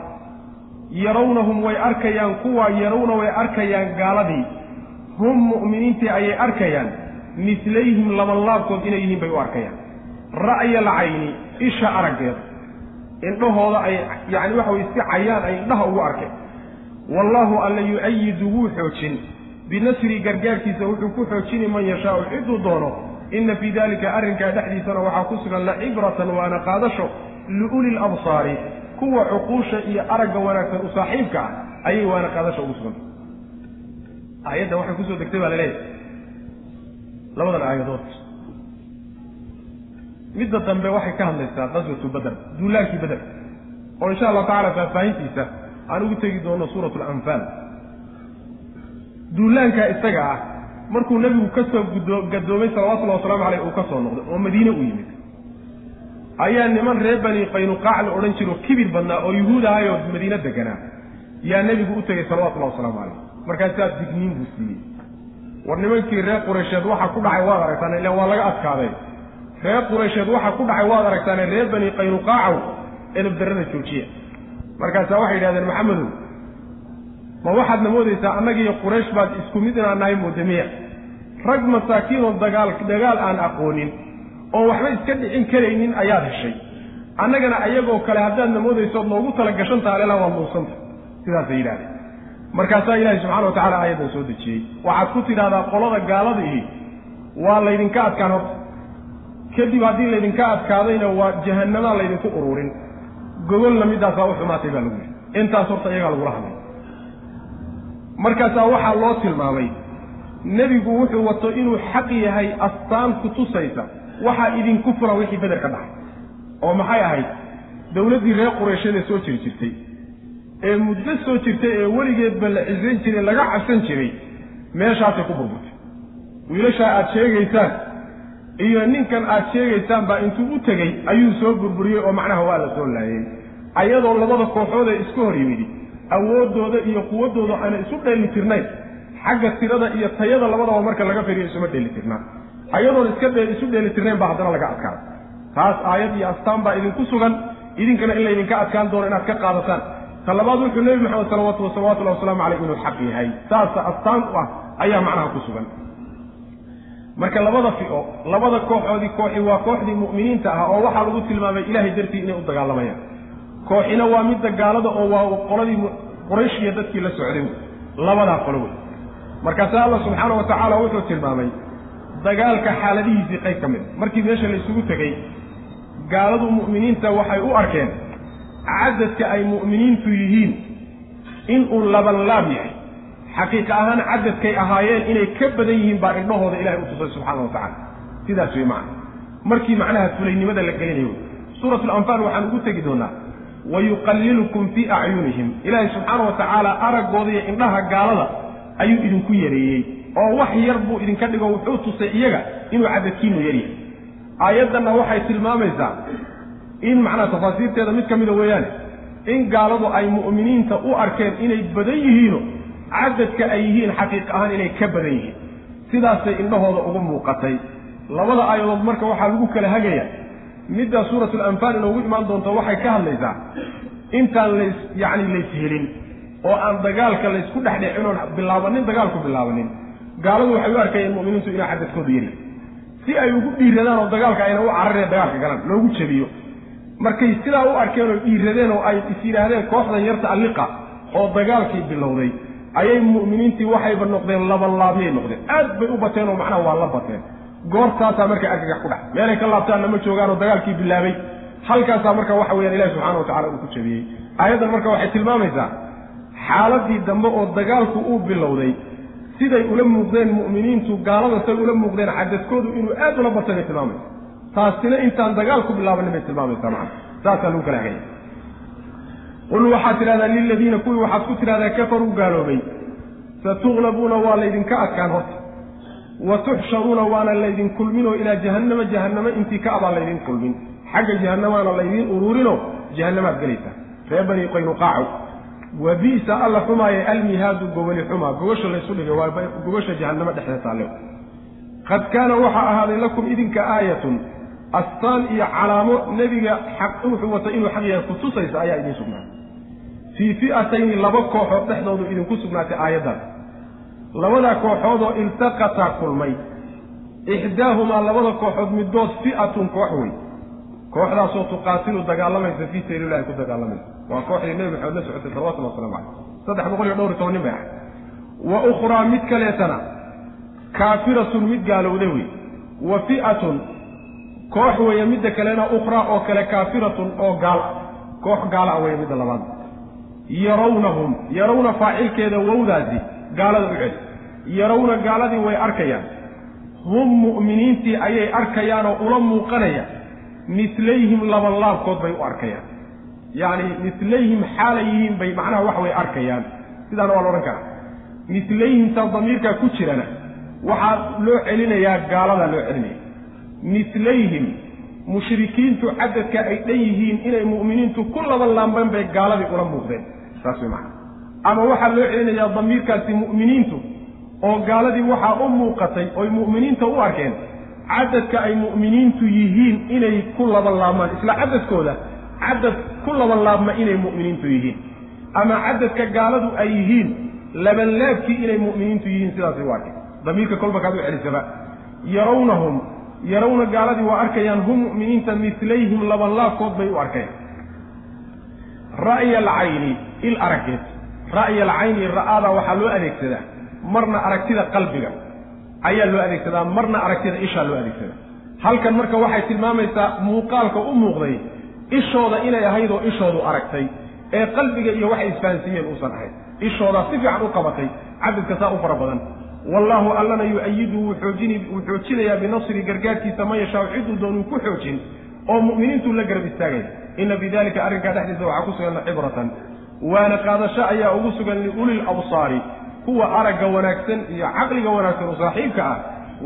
Yarawnahum way arkayaan kuwaa yarawna way arkayaan gaaladii. Hum mu'miniintii ayay arkayaan mislayhim labanlaabkood inay yihiin bay u arkayaan ra'ya lcayni isha araggeeda indhahooda ay yacni waxa way si cayaan ay indhaha ugu arkeen wallaahu alla yu-ayidu wuu xoojin. Binasri gargaarkiisa wuxuu ku xoojini man yashaau ciduu doono. Inna fii dalika arrinkaa dhexdiisana waxaa ku sugan la cibratan waana qaadasho liuli labsaari kuwa cuquusha iyo aragga wanaagsan u saaxiibka ah ayay waana qaadasho ugu suganta aayadda waxay ku soo degtay baa la leeyahay labadan aayadood midda dambe waxay ka hadlaysaa qaswatu beder duulaankii beder oo insha allahu tacala faahfaahintiisa aan ugu tegi doono suurat alanfaal duulaankaa isaga ah markuu nebigu ka soo gadoomay salawatullahi wasalaamu caleyh uu ka soo noqday oo madiine u yimid. Ayaa niman reer bani qaynuqaac la odhan jiro kibir badnaa oo yuhuud ahayoo madiine deganaa. Yaa nebigu u tegey salawatullahi wasalaamu caleyh markaasaa digniin buu siiyey. War nimankii reer quraysheed waxa ku dhacay waad aragtaan ilaan waa laga adkaaday reer quraysheed waxa ku dhacay waad aragtaane reer bani qaynuqaacow edab darrada joojiya. Markaasaa waxay yidhahdeen maxamedow ma waxaadna moodaysaa annagiiyo quraysh baad isku mid inaan nahay moodamiya rag masaakiinoo dagaal dagaal aan aqoonin oo waxba iska dhicin karaynin ayaad heshay. Annagana ayagoo kale haddaadna moodaysood noogu tala gashantaha alelaa waa muusanta sidaasay yidhahdeen. Markaasaa ilaahi subxana wa tacala aayaddan soo dejiyey. Waxaad ku tidhahdaa qolada gaalada ihi waa laydinka adkaan horta kadib haddii laydinka adkaadayna waa jahannamaa laydinku ururin. Gogolna midaasaa u xumaatay baa lagu yidhi. Intaas horta iyagaa lagula hadlay markaasaa waxaa loo tilmaamay nebigu wuxuu wato inuu xaq yahay astaan ku tusaysa waxaa idinku furan wixii beder ka dhacay oo maxay ahayd? Dawladdii reer qureyshyada soo jiri jirtay. Ee muddo soo jirtay ee weligeedba la cisayn jiray laga cabsan jiray. Meeshaasay ku burburtay. Wiilashaa aad sheegaysaan iyo ninkan aad sheegaysaan baa intuu u tegey ayuu soo burburiyey oo macnaha waa la soo laayay. Ayadoo labada kooxood ee isku hor yimidi. Awooddooda iyo quwaddooda aana isu dheeli tirnayn. Xagga tirada iyo tayada labadaba marka laga firiyo isuma dheeli tirnaan. Ayadoon iska isu dheeli tirnayn baa haddana laga adkaada taas aayad iyo astaan baa idinku sugan. Idinkana in laydinka adkaan doono inaad ka qaadataan. Ta labaad wuxuu nebi maxamed salawaatu salawatullahi wasalaamu caleyh inuu xaq yahay. Saasa astaan u ah ayaa macnaha ku sugan marka labada fico labada kooxoodii kooxi waa kooxdii mu'miniinta ah oo waxaa lagu tilmaamay ilaahay dartii inay u dagaalamayaan kooxina waa midda gaalada oo waa qoladii quraysh iyo dadkii la socday. Labadaa qolo wey. Markaase alla subxaana wa tacaala wuxuu tilmaamay dagaalka xaaladihiisii qayb ka mid. Markii meesha la isugu tegey gaaladu mu'miniinta waxay u arkeen cadadka ay mu'miniintu yihiin inuu labanlaab yahay xaqiiqa ahaan cadadkay ahaayeen inay ka badan yihiin baa indhahooda ilahay u tusay subxaana wa tacala sidaas wey macana markii macnaha fulaynimada la gelinayo suurat lanfaal waxaan ugu tegi doonaa wayuqallilukum fii acyunihim ilaahay subxaana wa tacaala araggooda iyo indhaha gaalada ayuu idinku yareeyey oo wax yar buu idinka dhigo wuxuu tusay iyaga inuu cadadkiinu yaryahay. Aayaddanna waxay tilmaamaysaa in macnaha tafaasiirteeda mid ka mida weeyaane in gaaladu ay mu'miniinta u arkeen inay badan yihiino cadadka ay yihiin xaqiiq ahaan inay ka badan yihiin. Sidaasay indhahooda ugu muuqatay. Labada aayadood marka waxaa lagu kala hagaya middaa suuratu alanfaal inoogu imaan doonto waxay ka hadlaysaa intaan lays yacni lays helin oo aan dagaalka laysku dhexdhecin oon bilaabanin dagaalku bilaabanin. Gaaladu waxay u arkayeen mu'miniintu inuu cadadkoodu yari si ay ugu dhiiradaan oo dagaalka ayna u carareen dagaalka galaan loogu jebiyo. Markay sidaa u arkeen oo dhiiradeen oo ay is yidhaahdeen kooxdan yarta alliqa oo dagaalkii bilowday ayay mu'miniintii waxayba noqdeen labanlaabiyay noqdeen. Aad bay u bateen oo macnaha waa la bateen. Goortaasaa marka argagax ku dhex meelay ka laabtaanna ma joogaan oo dagaalkii bilaabay. Halkaasaa marka waxa weyaan ilahi subxana wa tacala uu ku jabiyey. Aayaddan marka waxay tilmaamaysaa xaaladii dambe oo dagaalku uu bilowday siday ula muuqdeen mu'miniintu gaalada say ula muuqdeen cadadkoodu inuu aad ula batay bay tilmaamaysa taasina intaan dagaal ku bilaabanin bay tilmaamaysaa macana saasaa lagu kala hagaya qul waxaad tidhahdaa liladiina kuwii waxaad ku tidhahdaa kafaruu gaaloobay satuglabuuna waa laydinka adkaan horta wa tuxsharuuna waana laydin kulminoo ilaa jahannama jahannamo intii ka abaa laydin kulmin xagga jahannamaana laydiin ururinoo jahannamaad gelaysaa ree bani qaynuqaacow wa bi'sa alla xumaaye almihaadu gogoli xumaa gogosha laysu dhigay waa gogosha jahannamo dhexdeed taalle qad kaana waxaa ahaaday lakum idinka aayatun astaan iyo calaamo nebiga xaq wuxuu watay inuu xaq yahay kutusaysa ayaa idiin sugnaatay fii fi'atayni laba kooxood dhexdoodu idinku sugnaatay aayaddaas labadaa kooxoodoo iltaqataa kulmay. Ixdaahumaa labada kooxood middood fi'atun koox wey kooxdaasoo tuqaatilu dagaalamaysa fii saylillahi ku dagaalamaysa. Waa kooxdii nebi maxamed la socotay salawatullah waslamu caleyh saddex boqol iyo dhowr iyo toban nin bay ahay wa ukhraa mid kaleetana kaafiratun mid gaalowda wey wa fi'atun koox weeye midda kalena ukhraa oo kale kaafiratun oo gaal koox gaala a weeye midda labaad yarawnahum yarawna faacilkeeda wowdaasi gaalada u celi. Yarawna gaaladii way arkayaan. Hum mu'miniintii ayay arkayaanoo ula muuqanaya mislayhim labanlaabkood bay u arkayaan. Yacni mislayhim xaalay yihiin bay macnaha wax way arkayaan. Sidaana waa la odhan karaa. Mislayhimtaa damiirkaa ku jirana waxaa loo celinayaa gaaladaa loo celinaya mislayhim mushrikiintu cadadka ay dhan yihiin inay mu'miniintu ku laban laambeen bay gaaladii ula muuqdeen saas way macana ama waxaa loo celinayaa damiirkaasi mu'miniintu oo gaaladii waxaa u muuqatay oy mu'miniinta u arkeen cadadka ay mu'miniintu yihiin inay ku laban laabmaan isla cadadkooda cadad ku laban laabma inay mu'miniintu yihiin. Ama cadadka gaaladu ay yihiin labanlaabkii inay mu'miniintu yihiin sidaasay u arkeen. Damiirka kolba kaad u celisaba. Yarawnahum yarawna gaaladii waa arkayaan hum mu'miniinta milayhim labanlaabkood bay u arkeen ra'ya alcayni il araggeed ra'ya alcayni ra'aada waxaa loo adeegsadaa marna aragtida qalbiga. Ayaa loo adeegsadaa marna aragtida ishaa loo adeegsadaa halkan marka waxay tilmaamaysaa muuqaalka u muuqday ishooda inay ahayd oo ishoodu aragtay ee qalbiga iyo waxay isfahansiiyeen uusan ahayn. Ishoodaa si fiican u qabatay cadadka saa u fara badan. Wallaahu allana yu-ayidu wuu xoojinayaa binasri gargaarkiisa man yashaau ciduu doonuu ku xoojin oo mu'miniintuu la garab istaagaya inna fii dalika arrinkaa dhexdiisa waxaa ku sugan cibratan. Waana qaadasho ayaa ugu sugan liulil absaari. Kuwa aragga wanaagsan iyo caqliga wanaagsan oo saaxiibka ah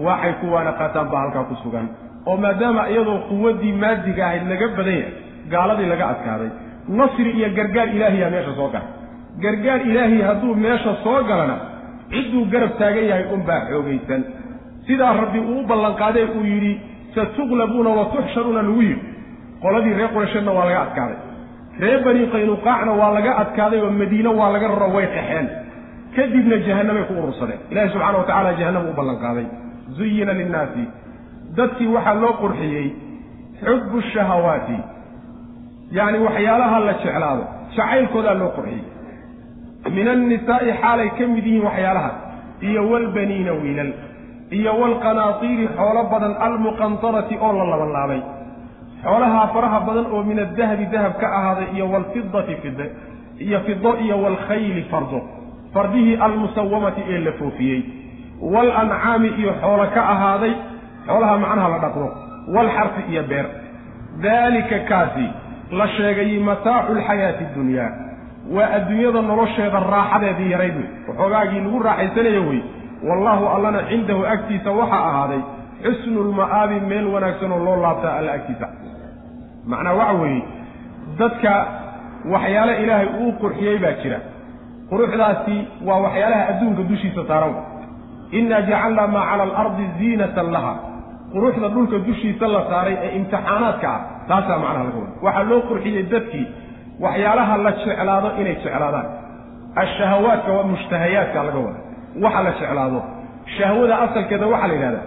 waxay kuwaana qaataan baa halkaa ku sugan. Oo maadaama iyadoo quwaddii maadiga ahayd laga badan yahay gaaladii laga adkaaday. Nasri iyo gargaar ilaahiyaa meesha soo gala gargaar ilaahi hadduu meesha soo galana cidduu garab taagan yahay unbaa xoogaysan. Sidaa rabbi uu u ballanqaadee uu yidhi satuqlabuuna wa tuxsharuuna lagu yidhi qoladii reer qurayshadna waa laga adkaaday. Reer bani qaynuqaacna waa laga adkaaday oo madiine waa laga raro way qaxeen kadibna jahanamay ku urursadeen. Ilahi subxana wa tacala jahanama u ballanqaaday zuyina linnaasi. Dadkii waxaa loo qurxiyey xubbu shahawaati. Yacni waxyaalaha la jeclaado jacaylkoodaa loo qurxiyey. Min annisaa'i xaalay ka mid yihiin waxyaalahaas iyo walbaniina wiilal. Iyo walqanaatiiri xoolo badan almuqantarati oo la labanlaabay xoolahaa faraha badan oo min adahabi dahab ka ahaaday iyo walfidati fide iyo fido iyo walkhayli fardo fardihii almusawamati ee la foofiyey. Waalancaami iyo xoolo ka ahaaday xoolaha macnaha la dhaqdo walxarfi iyo beer. Daalika kaasi la sheegay mataacu lxayaati dunyaa waa adduunyada nolosheeda raaxadeedii yarayd wey. Waxoogaagii lagu raaxaysanayo wey wallaahu allana cindahu agtiisa waxaa ahaaday xusnu lma'aabi meel wanaagsan oo loo laabtaa alla agtiisa macnaa waxa weeye dadka waxyaale ilaahay uu qurxiyey baa jira. Quruxdaasi waa waxyaalaha adduunka dushiisa saaran. Innaa jacalnaa maa cala alardi ziinatan laha. Quruxda dhulka dushiisa la saaray ee imtixaanaadka ah taasaa macnaha laga wada waxaa loo qurxiyey dadkii waxyaalaha la jeclaado inay jeclaadaan. Ashahawaadka waa mushtahayaadka laga wada waxa la jeclaado. Shahwada asalkeeda waxaa la yidhahdaa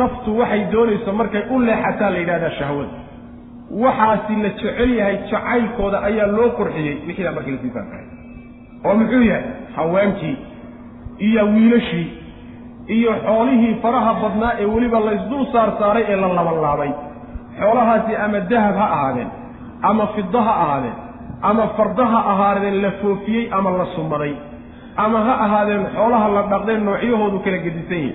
naftu waxay doonayso markay u leexataa la yidhahdaa shahwada waxaasi la jecel yahay jacaylkooda ayaa loo qurxiyey wixiidaa markii la sii faanfahay oo muxuu yahay? Haweenkii iyo wiilashii iyo xoolihii faraha badnaa ee weliba laysdul saar saaray ee la labanlaabay. Xoolahaasi ama dahab ha ahaadeen ama fido ha ahaadeen ama fardo ha ahaadeen la foofiyey ama la sumaday ama ha ahaadeen xoolaha la dhaqdeen noocyahoodu kala gedisan yihiin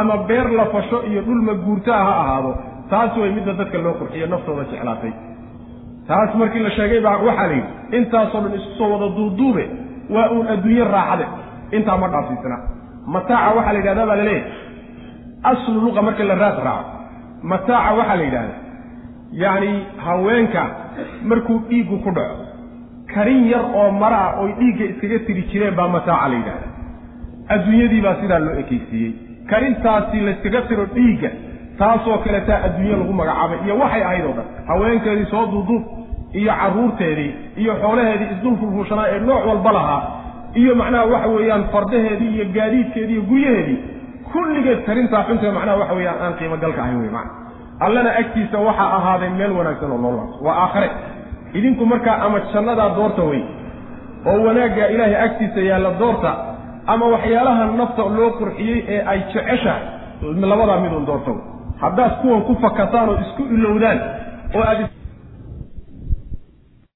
ama beer la fasho iyo dhulma guurtaa ha ahaado taas way midda dadka loo qurxiyo naftooda jeclaatay. Taas markii la sheegay baa waxaa la yidhi intaasoo dhan isku soo wada duuduube waa uun adduunye raaxade. Intaa ma dhaafsiisna mataaca waxaa la yidhahdaa baa la leeyahay aslu luqa marka la raad raaco. Mataaca waxaa la yidhahdaa yacni haweenka markuu dhiiggu ku dhaco karin yar oo mara ah oy dhiigga iskaga tiri jireen baa mataaca la yidhahdaa. Adduunyadii baa sidaa loo ekaysiiyey. Karintaasi layskaga tiro dhiigga taasoo kaletaa adduunye lagu magacaabay iyo waxay ahayd oo dhan. Haweenkeedii soo duuduub iyo carruurteedii iyo xoolaheedii isdul fulfushanaa ee nooc walba lahaa iyo macnaha waxa weeyaan fardaheedii iyo gaadiidkeedii iyo guryaheedii kulligeed karintaa xunteed macnaha waxa weeyaan aan qiimogalka ahayn wey macna allana agtiisa waxaa ahaaday meel wanaagsan oo loo laabto. Waa aakhare. Idinku markaa ama jannadaa doorta wey oo wanaaggaa ilaahay agtiisa yaalla doorta ama waxyaalaha nafta loo qurxiyey ee ay jeceshahay labadaa midun doorta wey haddaad kuwan ku fakataan oo isku ilowdaan oo aad